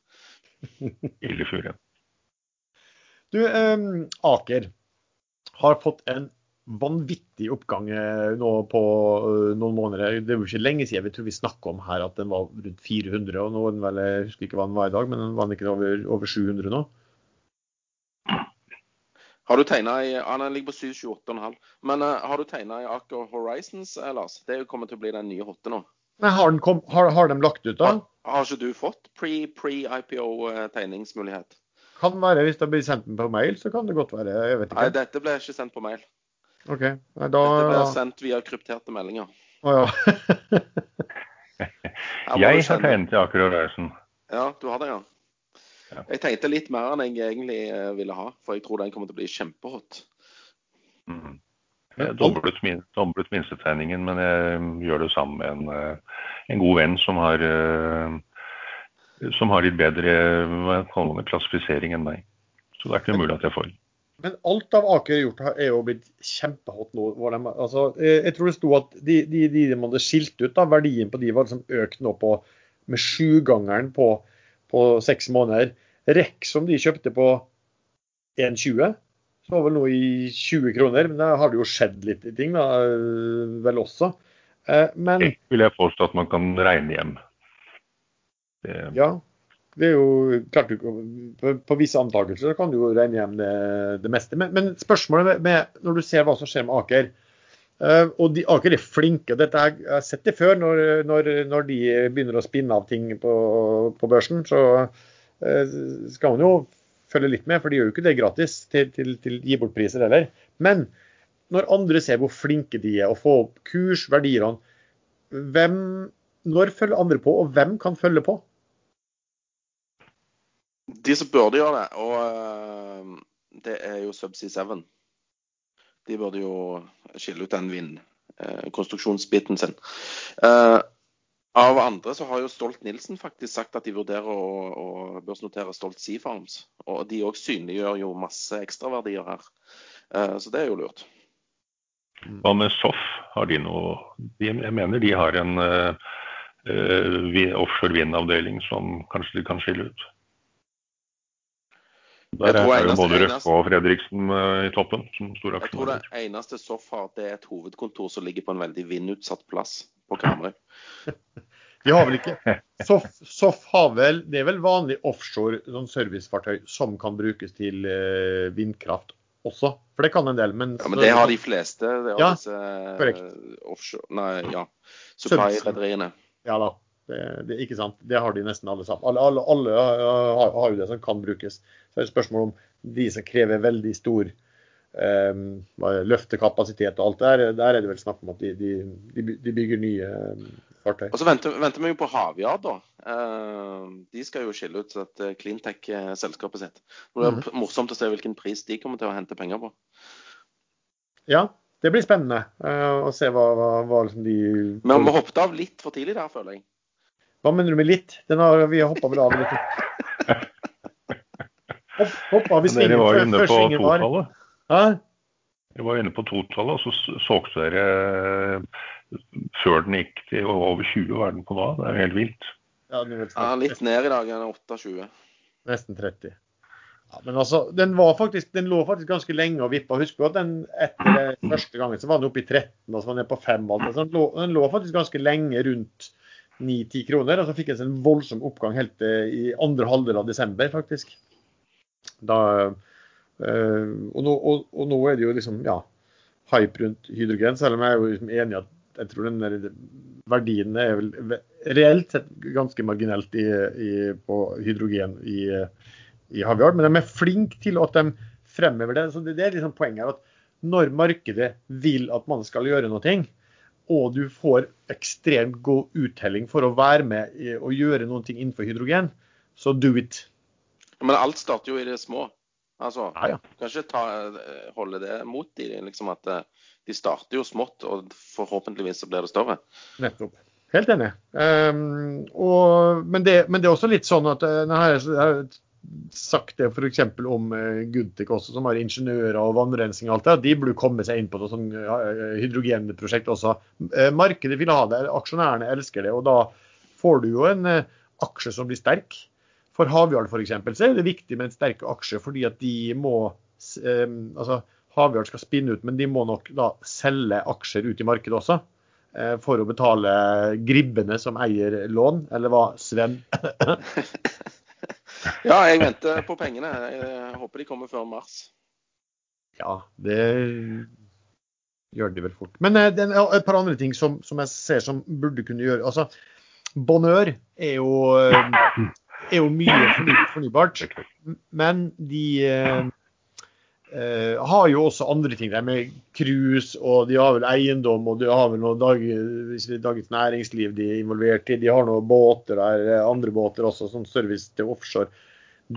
<laughs> Billefjord, ja. Du, eh, Aker har fått en vanvittig oppgang eh, nå på eh, noen måneder. Det er jo ikke lenge siden vi tror vi snakka om her at den var rundt 400. og nå er den vel, Jeg husker ikke hva den var i dag, men den var den ikke over, over 700 nå? Har du tegna i ah, Den ligger på 728,5. Men uh, har du tegna i Aker Horizons, eh, Lars? Det kommer til å bli den nye hotte nå. Nei, har, den kom, har, har de lagt ut, da? Har, har ikke du fått pre-IPO-tegningsmulighet? Kan være, Hvis det blir sendt den på mail, så kan det godt være. Jeg vet Nei, dette ble ikke sendt på mail. OK. Nei, da Dette ble sendt via krypterte meldinger. Å ja. <laughs> Jeg har tegnet i Aker Horizon. Ja, du har det, ja. Ja. Jeg tenkte litt mer enn jeg egentlig eh, ville ha, for jeg tror den kommer til å bli kjempehot. Mm. Jeg doblet, min, doblet minstetegningen, men jeg gjør det sammen med en, eh, en god venn som har, eh, som har litt bedre klassifisering enn meg. Så det er ikke umulig at jeg får. Men alt av Aker har gjort, har- er jo blitt kjempehot nå. De, altså, eh, jeg tror det sto at de, de, de man hadde skilt ut, da, verdien på de var liksom økt nå på med sjugangeren på, på seks måneder. Rekk som de kjøpte på 1,20, så var vel nå i 20 kroner. Men da har det jo skjedd litt i ting, da, eh, vel også. Eh, Men Det vil jeg påstå at man kan regne hjem. Det, Ja, det er jo klart du, på, på visse antakelser kan du jo regne hjem det, det meste. Men, men spørsmålet med, når du ser hva som skjer med Aker uh, og de, Aker er flinke. dette Jeg har sett det før når, når, når de begynner å spinne av ting på, på børsen. Så uh, skal man jo følge litt med, for de gjør jo ikke det gratis til, til, til gi bort priser heller. Men når andre ser hvor flinke de er å få opp kurs, verdiene, hvem, når følger andre på, og hvem kan følge på? De som burde gjøre det, og eh, det er jo Subsea 7. De burde jo skille ut den vindkonstruksjonsbiten sin. Eh, av andre så har jo Stolt-Nielsen faktisk sagt at de vurderer å, å børsnotere Stolt Sea Farms. Og de òg synliggjør jo masse ekstraverdier her. Eh, så det er jo lurt. hva med SOF? Har de noe Jeg mener de har en eh, eh, offshore vindavdeling som kanskje de kan skille ut. Der er jo både Røkke og Fredriksen eh, i toppen som store Jeg tror det aksjonærer. eneste SOF har, det er et hovedkontor som ligger på en veldig vindutsatt plass på Karmøy. <laughs> De har vel ikke Soff Soff har vel Det er vel vanlig offshore sånn servicefartøy som kan brukes til eh, vindkraft også. For det kan en del. Men, Ja, men det har de fleste. Det har Ja, disse korrekt. offshore Nei, ja. Supply-rederiene. Ja da. Det, det er ikke sant. Det har de nesten alle sammen. Alle, alle, alle har, har jo det som kan brukes. Så er det spørsmål om de som krever veldig stor eh, er det, løftekapasitet og alt der. Der er det vel snakk om at de, de, de, bygger nye eh, fartøy. Og så venter, venter vi jo på Havyard, da. Eh, de skal jo skille ut dette Cleantech-selskapet sitt. Det blir Mhm. morsomt å se hvilken pris de kommer til å hente penger på. Ja, det blir spennende uh, å se hva, hva, hva liksom de Men vi hoppet av litt for tidlig der, føler jeg. Hva mener du med litt? Den har, vi har hoppa vel av litt. Hopp, hoppa vi Men svingen Dere var før, inne på var. totallet. Hæ? Dere var inne på totallet, og så solgte dere eh, før den gikk til over 20. Hva er på da? Det er jo helt vilt. Ja, er Ja, litt ned i dag, enn 28. nesten 30. Ja, men altså, den, var faktisk, den lå faktisk ganske lenge og vippa. Husker du at den etter første gangen så var den oppe i 13, og så var den nede på 5. Altså, den, lå, den lå faktisk ganske lenge rundt 9-10 kroner, og så fikk jeg en voldsom oppgang helt eh, i andre halvdel av desember, faktisk. Da, eh, og, nå, og, og nå er det jo liksom ja, hype rundt hydrogen, selv om jeg er jo liksom enig i at jeg tror den der verdien er vel reelt sett ganske marginelt i, i, på hydrogen i, i Havyard. Men de er flinke til at de fremhever det. Så det, det er liksom poenget at når markedet vil at man skal gjøre noe, og du får ekstremt god uttelling for å være med og gjøre noen ting innenfor hydrogen, så do it. Men alt starter jo i det små. Altså, Ja, ja. Kanskje ta, holde det mot de, liksom at eh, de starter jo smått, og forhåpentligvis så blir det større. Nettopp. Helt enig. Um, og, men, det, men det er også litt sånn at eh, sagt det f.eks. om uh, også, som har ingeniører og vannrensing og alt det. De burde komme seg inn på noe sånn eh, hydrogenprosjekt også. Eh, markedet vil ha det, aksjonærene elsker det. og Da får du jo en eh, aksje som blir sterk. For Havjarl f.eks. så er det viktig med en sterk aksje, fordi at de må eh, altså Havjarl skal spinne ut, men de må nok da selge aksjer ut i markedet også. eh, For å betale gribbene som eier lån, eller hva, Sven? <laughs> <laughs> Ja, jeg venter på pengene. Jeg håper de kommer før mars. Ja, det gjør de vel fort. Men eh, det er et par andre ting som, som jeg ser som burde kunne gjøre Altså, Bonheur er jo, eh, er jo mye fornybart, men de eh, har jo også andre ting der, med cruise, og de har vel eiendom, og de har vel noe dag, Dagens Næringsliv de er involvert i. De har noen båter der, eh, andre båter også, sånn service til offshore.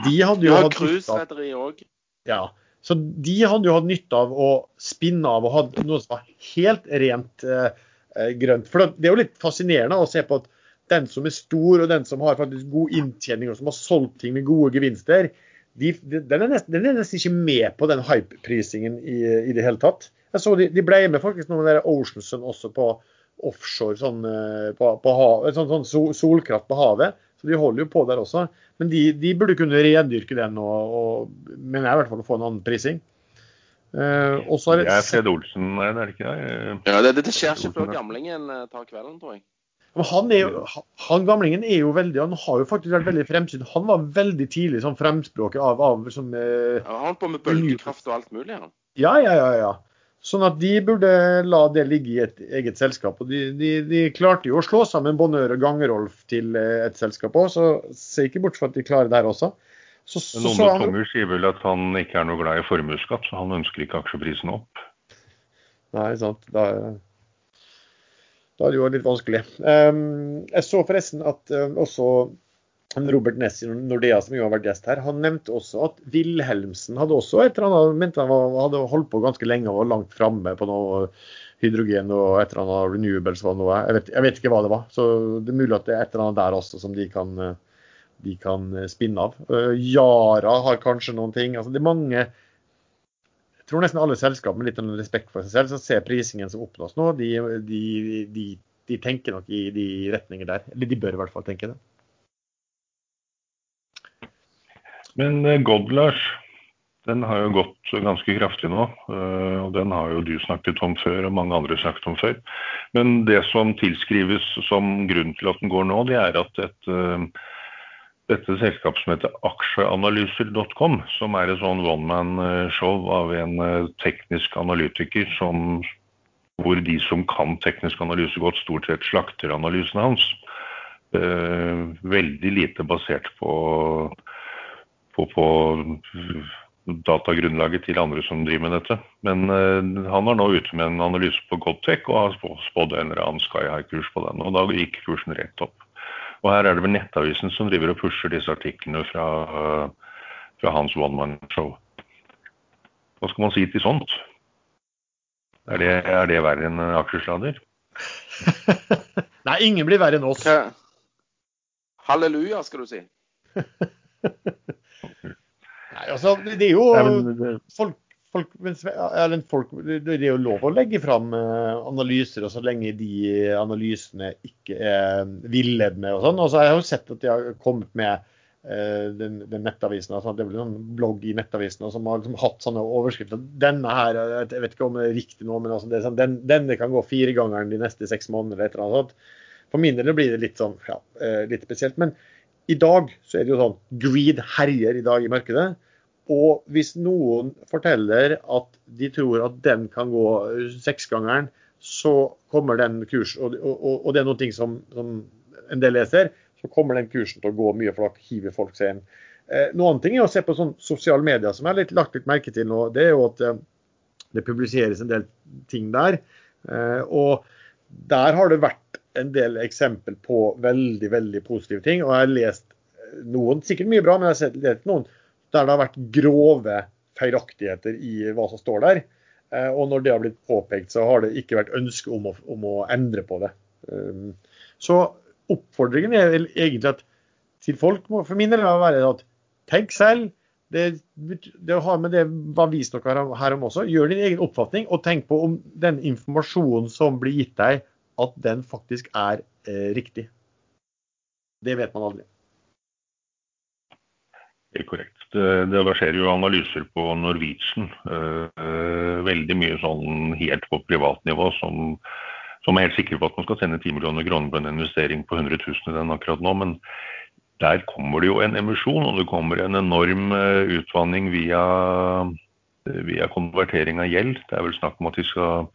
De hadde jo hatt cruiserederi òg. ja. Så de hadde jo hatt nytte av å spinne av og ha noe som var helt rent eh, eh, grønt. For det er jo litt fascinerende å se på at den som er stor og den som har faktisk god inntjening og som har solgt ting med gode gevinster, de, de, den, er nesten, den er nesten ikke med på den hype-prisingen i, i det hele tatt. Jeg så De, de ble med faktisk noe med der Ocean Sun også på offshore, sånn, eh, på, på hav, sånn, sånn sol, solkraft på havet. Så de holder jo på der også. Men de, de burde kunne rendyrke den og, og mener jeg i hvert fall å få en annen prising. Uh, og så er Det er det Fred Olsen, er det ikke det? Ja, det, det skjer ikke før gamlingen eh, tar kvelden, tror jeg. Han, er han gamlingen er jo veldig Han har jo faktisk vært veldig fremsynt. Han var veldig tidlig sånn fremspråket av, av som, eh, Han holdt på med bølgekraft og alt mulig. Han. Ja, ja, ja. ja. Sånn at de burde la det ligge i et eget selskap. Og de, de, de klarte jo å slå sammen Bonheur og Gangerolf til eh, et selskap òg, så se ikke bort fra at de klarer det her også. Så, så, Noen han, tunger sier vel at han ikke er noe glad i formuesskatt, så han ønsker ikke aksjeprisen opp. Nei, sant. Da, da er det jo litt vanskelig. Um, jeg så forresten at um, også Robert Ness i Nordea, som jo har vært gjest her, han nevnte også at Wilhelmsen hadde også et eller annet, mente han hadde holdt på ganske lenge og var langt framme på noe hydrogen og et eller annet renewables var noe. Jeg vet, jeg vet ikke hva det var. Så det er mulig at det er et eller annet der også som de kan, eh, de kan eh, spinne av. Eh, Yara har kanskje noen ting. Altså det er mange tror nesten alle selskap med litt respekt for seg selv, som ser prisingen som oppnås nå, de, de, de, de tenker nok i de retninger der. Eller de bør i hvert fall tenke det. Men god, Godlars, den har jo gått ganske kraftig nå. eh, Og den har jo du snakket om før, og mange andre snakket om før. Men det som tilskrives som grunn til at den går nå, det er at et, eh, dette selskapet som heter aksjeanalyser.com, som er et sånn one man-show av en eh, teknisk analytiker som, hvor de som kan teknisk analyse godt, stort sett slakter analysene hans. Eh, veldig lite basert på, på, på datagrunnlaget til andre som driver med dette. Men eh, han er nå ute med en analyse på Godtech og har spå- spådd en eller annen sky high-kurs på den. Og da gikk kursen rett opp. Og her er det vel Nettavisen som driver og pusher disse artiklene fra, fra hans one man-show. Hva skal man si til sånt? Er det, er det verre enn aksjesladder? <laughs> Nei, ingen blir verre enn oss. Halleluja, skal du si. <laughs> Nei, altså, det er jo Nei, men, det- folk, folk, eller folk, Det er jo lov å legge fram eh, analyser, og så lenge de analysene ikke er villedende og sånn. Og så har jeg jo sett at de har kommet med eh, den, den nettavisen. Altså, det er vel en sånn blogg i nettavisen som har liksom hatt sånne overskrifter. Denne her, jeg vet ikke om det er riktig nå, men altså, sånn, den, denne kan gå fire ganger de neste seks månedene. eller et. For min del blir det litt sånn, ja, eh, litt spesielt. Men i dag så er det jo sånn greed herjer i dag i markedet. Og hvis noen forteller at de tror at den kan gå seksgangeren, så kommer den kursen, og, og, og det er noen ting som, som en del leser, så kommer den kursen til å gå mye, for da hiver folk seg inn. Eh, noen annen ting er å se på sånn sosiale medier, som jeg har litt, lagt litt merke til nå. Det er jo at eh, det publiseres en del ting der. Eh, og der har det vært en del eksempel på veldig veldig positive ting. Og jeg har lest noen, sikkert mye bra, men jeg har sett noen der det har vært grove feilaktigheter i hva som står der. Eh, og når det har blitt påpekt, så har det ikke vært ønske om å, om å endre på det. Um, så oppfordringen er vel egentlig at til folk må for min del være at tenk selv. Det, det har med det var vist dere her om også. Gjør din egen oppfatning, og tenk på om den informasjonen som blir gitt deg, at den faktisk er eh, riktig. Det vet man aldri. Helt korrekt. Det, skjer jo analyser på Norwegian. Uh, veldig mye sånn helt på privatnivå som, som er helt sikre på at man skal sende 10 millioner kroner på en investering på 100 000 i den akkurat nå. Men der kommer det jo en emisjon, og det kommer en enorm utvanning via, via konvertering av gjeld. Det er vel snakk om at de skal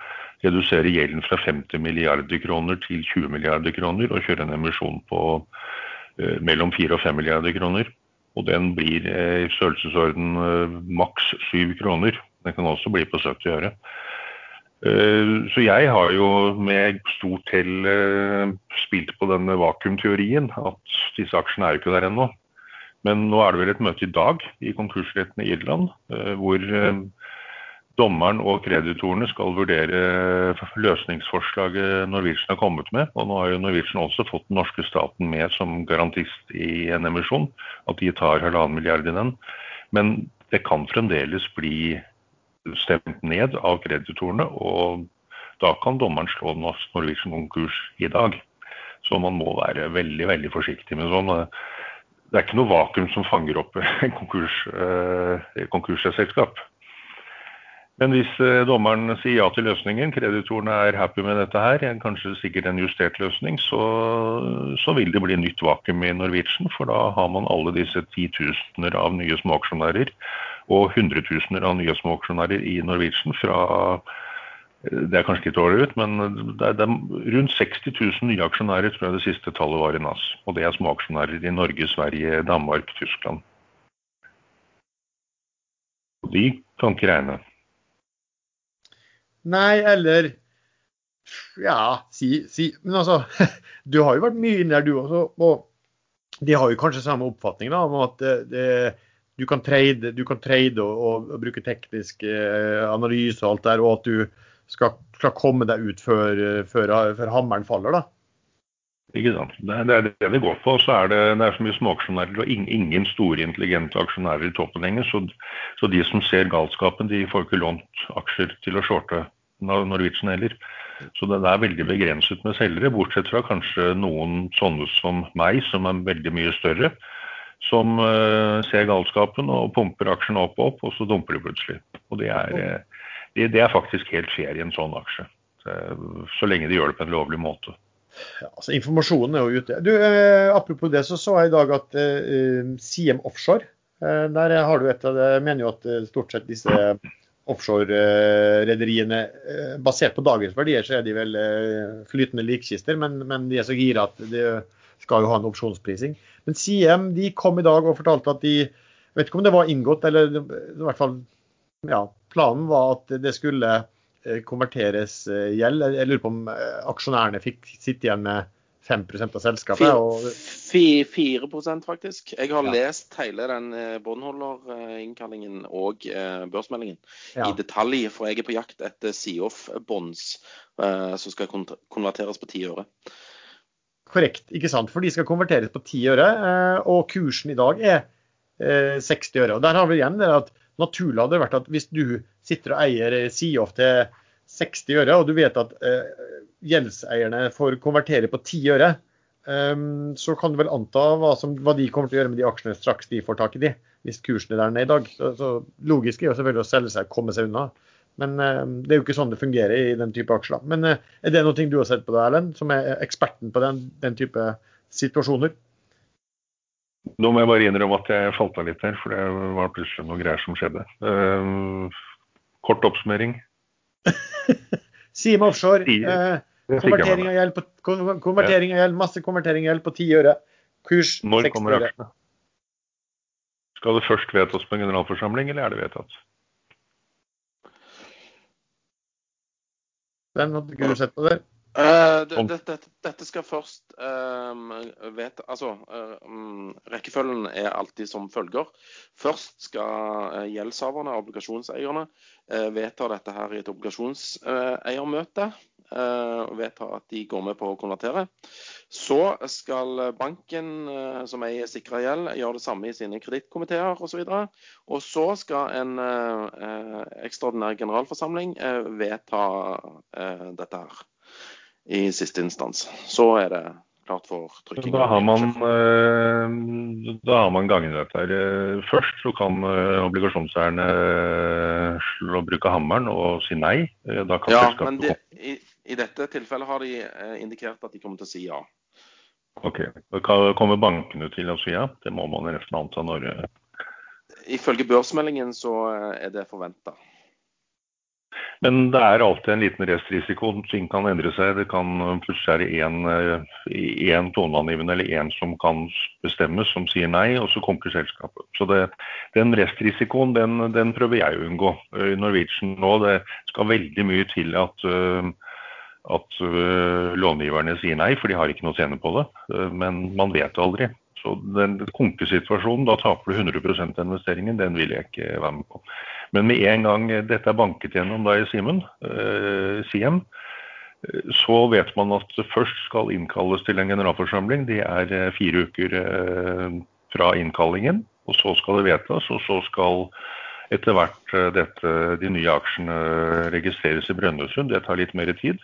redusere gjelden fra 50 milliarder kroner til 20 milliarder kroner og kjøre en emisjon på mellom 4 og 5 milliarder kroner. Og den blir eh, i størrelsesorden eh, maks 7 kroner. Den kan også bli på 70 øre. Eh, så jeg har jo med stort hell spilt på denne vakuumteorien at disse aksjene er jo ikke der ennå. Men nå er det vel et møte i dag i konkursretten i Irland hvor dommeren og kreditorene skal vurdere løsningsforslaget Norwegian har kommet med. Og nå har jo Norwegian også fått den norske staten med som garantist i en emisjon. At de tar halvannen milliard i den. Men det kan fremdeles bli stemt ned av kreditorene. Og da kan dommeren slå Norwegian konkurs i dag. Så man må være veldig, veldig forsiktig med sånn. Det er ikke noe vakuum som fanger opp <laughs> konkurs, eh, konkursselskap. Men hvis eh, dommeren sier ja til løsningen, kreditorene er happy med dette her, kanskje sikkert en justert løsning, så, så, vil det bli nytt vakuum i Norwegian. For da har man alle disse titusener av nye småaksjonærer og hundretusener av nye småaksjonærer i Norwegian fra eh, det er kanskje litt dårlig ut, men det er, det er rundt 60 000 nye aksjonærer tror jeg det siste tallet var i NAS. Og det er småaksjonærer i Norge, Sverige, Danmark, Tyskland. Og de kan ikke regne. Nei, eller Ja, si, si Men altså, <laughs> du har jo vært mye inne der, du også. Og de har jo kanskje samme oppfatning da, om at det, det, du kan trade, du kan trade og, og, bruke teknisk eh, analyse og alt der, og at du skal, skal komme deg ut før, før, før hammeren faller. da. Ikke sant. Det er det det går på. Så er det, det er så mye småaksjonærer og ingen store, intelligente aksjonærer i toppen lenger. Så, så, de som ser galskapen, de får ikke lånt aksjer til å shorte Norwegian heller. Så det er veldig begrenset med selgere, bortsett fra kanskje noen sånne som meg, som er veldig mye større. Som uh, ser galskapen og pumper aksjen opp og opp, og så dumper de plutselig. Og det er, uh, det, det er faktisk helt fair i en sånn aksje. Så, så lenge de gjør det på en lovlig måte. Ja, altså Informasjonen er jo ute. Du, eh, Apropos det, så så jeg i dag at eh, Siem Offshore eh, der har du et av det, mener jo at stort sett disse offshore-rederiene eh, Basert på dagens verdier så er de vel eh, flytende likkister, men, men, de er så gira at de skal jo ha en opsjonsprising. Men Siem de kom i dag og fortalte at de Vet ikke om det var inngått, eller i hvert fall ja, planen var at det skulle eh, konverteres gjeld. Jeg lurer på om aksjonærene fikk sitte igjen med 5% av selskapet. Og... 4%, faktisk. Jeg har ja. lest hele den eh, båndholderinnkallingen og eh, børsmeldingen ja. i detalj, for jeg er på jakt etter Seoff-bonds eh, som skal konverteres på 10 øre. Korrekt, ikke sant. For de skal konverteres på 10 øre, og kursen i dag er 60 øre. Og Der har vi igjen det at naturlig hadde det vært at hvis du sitter og eier Seoff til 60 øre, og du vet at eh, gjeldseierne får konvertere på 10 øre, um, så kan du vel anta hva, som, hva, de kommer til å gjøre med de aksjene straks de får tak i de, hvis kursen er der nede i dag. Så, så Logisk er jo selvfølgelig å selge seg og komme seg unna. Men eh, det er jo ikke sånn det fungerer i den type aksjer. Men uh, er det noe du har sett på, da, Erlend, som er eksperten på den, den type situasjoner? Nå må jeg bare innrømme at jeg falt av litt her, for det var plutselig noe greier som skjedde. Uh, kort oppsummering. <laughs> Sima offshore. Eh, konvertering av gjeld, konvertering av gjeld, masse konvertering av gjeld på ti øre. Kurs 60 kommer aksjene? Skal det først vedtas på en generalforsamling, eller er det vedtatt? Den hadde ikke du sett på der? Uh, det, det, det, dette skal først um, vet, Altså, um, rekkefølgen er alltid som følger. Først skal uh, gjeldshaverne, obligasjonseierne, uh, vedta dette her i et obligasjonseiermøte. vedta at de går med på å konvertere. Så skal banken, som eier sikra gjeld, gjøre det samme i sine kredittkomiteer osv. Og, og så skal en ekstraordinær generalforsamling vedta dette her i siste instans. Så er det klart for trykking. Da har man, eh, da har man her. Eh, først så kan eh, obligasjonseierne slå bruke hammeren og si nei. Da kan ja, men de, i, i, dette tilfellet har de indikert at de kommer til å si ja. Ok. Kommer bankene til å si ja? Det må man nesten anta når Ifølge børsmeldingen så er det forventa. Men det er alltid en liten restrisiko. Ting kan endre seg. Det kan plutselig være én toneangivende eller én som kan bestemmes, som sier nei, og så kommer selskapet. Så det, den restrisikoen den, den, prøver jeg å unngå. I Norwegian nå det skal veldig mye til at, at långiverne sier nei, for de har ikke noe å tjene på det. Men man vet det aldri. Så den konkesituasjonen, da taper du 100 av investeringen, den vil jeg ikke være med på. Men med en gang dette er banket gjennom da i Simen, eh, Siem, så vet man at det først skal innkalles til en generalforsamling. Det er eh, fire uker eh, fra innkallingen. Og så skal det vedtas, og så skal etter hvert dette, de nye aksjene registreres i Brønnøysund. Det tar litt mer tid.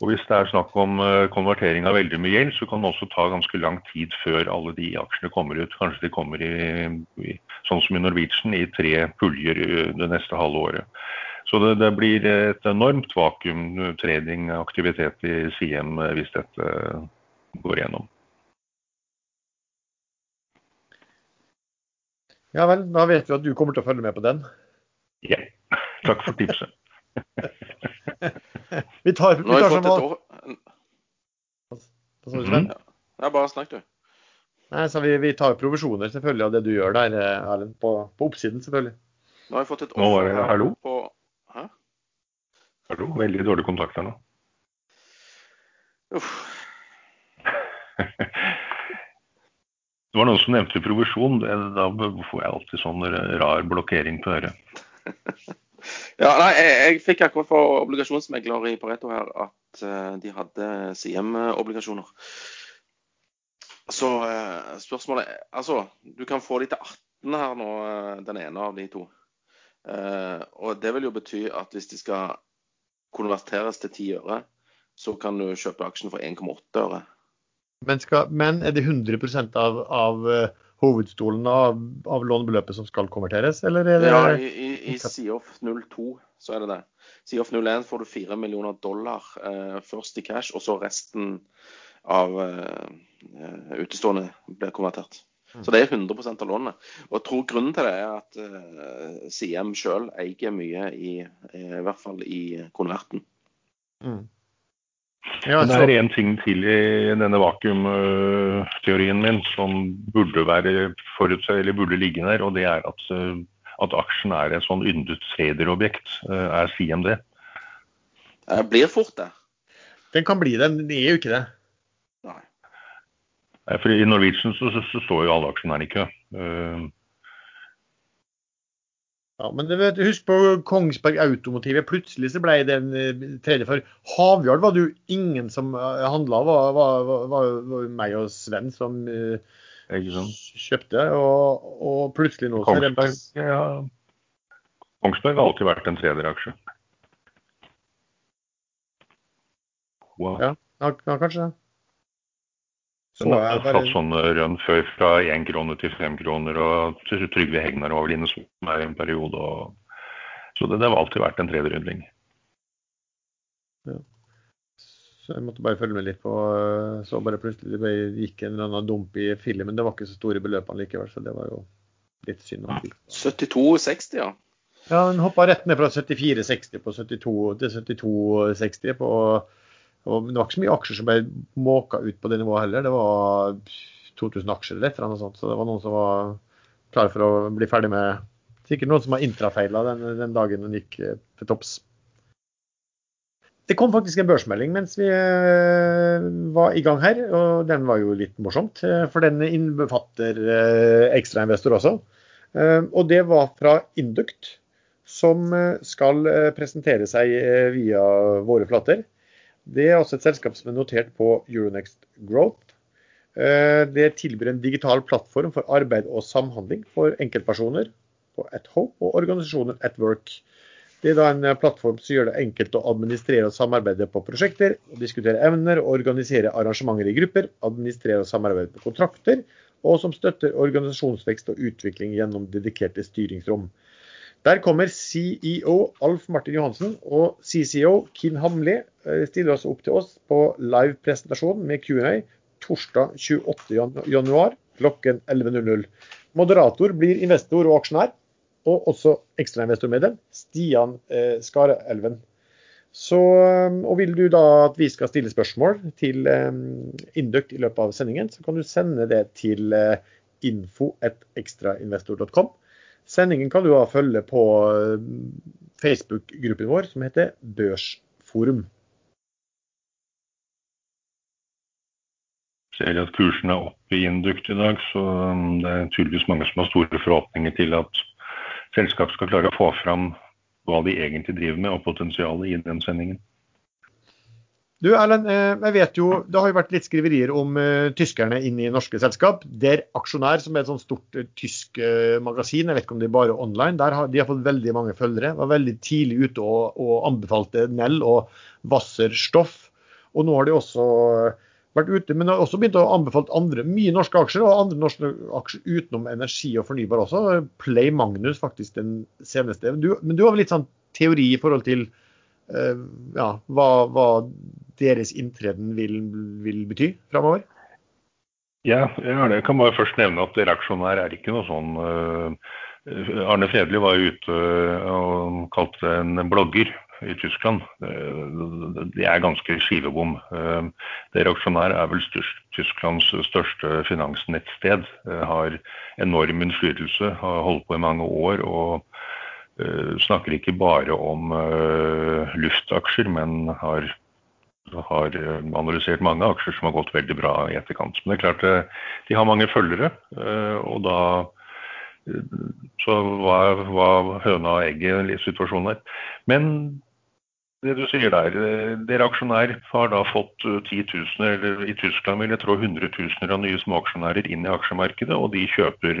Og Hvis det er snakk om eh, konvertering av veldig mye gjeld, så kan det også ta ganske lang tid før alle de aksjene kommer ut. Kanskje de kommer i, sånn som i Norwegian, i tre puljer eh, det neste halve året. Så det, det blir et enormt vakuum trading-aktivitet i Siem eh, hvis dette går gjennom. Ja vel, da vet vi at du kommer til å følge med på den. Ja. Takk for tipset. <laughs> <laughs> vi tar, vi tar som år... Hva sa du, Sven? Ja, bare snakk, du. Nei, så vi, vi, tar provisjoner selvfølgelig av det du gjør der, eh, Erlend. På, på, oppsiden, selvfølgelig. Nå har jeg fått et offer her. Hallo? På... Hæ? Hallo? Veldig dårlig kontakt her nå. Uff. <laughs> Det var noen som nevnte provisjon. Da får jeg alltid sånn rar blokkering på øret. <laughs> Ja, nei, jeg, jeg fikk akkurat fra obligasjonsmegler i Pareto her at uh, de hadde CM-obligasjoner. Så uh, spørsmålet er Altså, du kan få de til 18 her nå, uh, den ene av de to. og det vil jo bety at hvis de skal konverteres til 10 øre, så kan du kjøpe aksjen for 1,8 øre. Men, skal, men, er det 100 av, av hovedstolen av, av, lånebeløpet som skal konverteres, eller er det Ja, i, i, i COF 02 så er det det. COF 01 får du 4 millioner dollar eh, først i cash, og så resten av eh, utestående blir konvertert. Mm. Så det er 100% av lånet. Og jeg tror grunnen til det er at eh, CM sjøl eier mye, i, i, hvert fall i konverten. Mm. Ja, det er én ting til i denne vakuumteorien min som burde være forutse, eller burde ligge der, og det er at, eh, at aksjen er et sånn yndet sederobjekt. Eh, er CM det? Det blir fort det. Den kan bli det, men den er jo ikke det. Nei. For I Norwegian så, så, så står jo alle aksjonærene i kø. Ja, men vet, Husk på Kongsberg Automotivet. Plutselig så ble det en eh, tredje for Havjard var det jo ingen som handla. Det var, var, var, var, meg og Sven som uh, kjøpte. Og, og, plutselig nå så er det ja. Kongsberg har alltid vært en tredjeraksje. Wow. Ja, ja, kanskje det. Den har bare... satt sånne rønn før fra én krone til fem kroner, og Trygve Hegnar var vel inne som er i en periode. Og... Så det, det, har alltid vært en tredjerundling. Ja. Så jeg måtte bare følge med litt på Så bare plutselig det gikk en eller annen dump i filmen. Det var ikke så store beløpene likevel, så det var jo litt synd. 72,60, ja. Ja, den hoppa rett ned fra 74,60 på 72 til 72,60 på det var ikke så mye aksjer som ble måka ut på det nivået heller. Det var 2000 aksjer eller et eller annet sånt. Så det var noen som var klar for å bli ferdig med Sikkert noen som har intrafeila den, den dagen den gikk eh, til topps. Det kom faktisk en børsmelding mens vi eh, var i gang her, og den var jo litt morsomt. eh, For den innbefatter ekstrainvestor også. Og det var fra Induct, som skal presentere seg via våre flater. Det er også et selskap som er notert på Euronext Growth. Eh, Det tilbyr en digital plattform for arbeid og samhandling for enkeltpersoner på at home og organisasjoner at work. Det er da en eh, plattform som gjør det enkelt å administrere og samarbeide på prosjekter, diskutere evner organisere arrangementer i grupper, administrere og samarbeide på kontrakter, og som støtter organisasjonsvekst og utvikling gjennom dedikerte styringsrom. Der kommer CEO Alf Martin Johansen og CCO Kim Hamli eh, stiller oss opp til oss på live-presentasjon med Q&A torsdag 28. januar klokken 11.00. Moderator blir investor og aksjonær, og også ekstrainvestormedlem Stian eh, Skareelven. Så, eh, og Vil du da at vi skal stille spørsmål til eh, Induct i løpet av sendingen, så kan du sende det til eh, info.ekstrainvestor.com. Sendingen kan du da følge på eh, Facebook-gruppen vår som heter Børsforum. Ser at kursen er oppe i Induct i dag, så um, det er tydeligvis mange som har store forhåpninger til at selskapet skal klare å få fram hva de egentlig driver med, og potensialet i den sendingen. Du Erlend, eh, jeg vet jo, Det har jo vært litt skriverier om uh, tyskerne inn i norske selskap. Der Aksjonær, som er et sånt stort uh, tysk uh, magasin, jeg vet ikke om det er bare online, der har, de har fått veldig mange følgere. Var veldig tidlig ute og, og anbefalte Nell og Wasserstoff. Og nå har de også vært ute, men har også begynt å anbefale andre, mye norske aksjer, og andre norske aksjer utenom energi og fornybar også. Play Magnus faktisk den seneste. Du, men du har vel litt sånn teori i forhold til ja, hva, hva deres inntreden vil, vil bety framover? Ja, jeg. Kan bare først nevne at reaksjonær er ikke noe sånn uh, Arne Fredli var ute og kalte en blogger i Tyskland. Det er ganske skivebom. Det reaksjonær er vel størst, Tysklands største finansnettsted. har enorm innflytelse, har holdt på i mange år. og snakker ikke bare om luftaksjer, men har har analysert mange aksjer som har gått veldig bra i etterkant. Men det er klart de har mange følgere, og da så var, hva høna og egget i situasjonen her. Men det du sier der, dere aksjonær har da fått 10 000, eller i Tyskland vil jeg tro 100 000 av nye småaksjonærer inn i aksjemarkedet, og de kjøper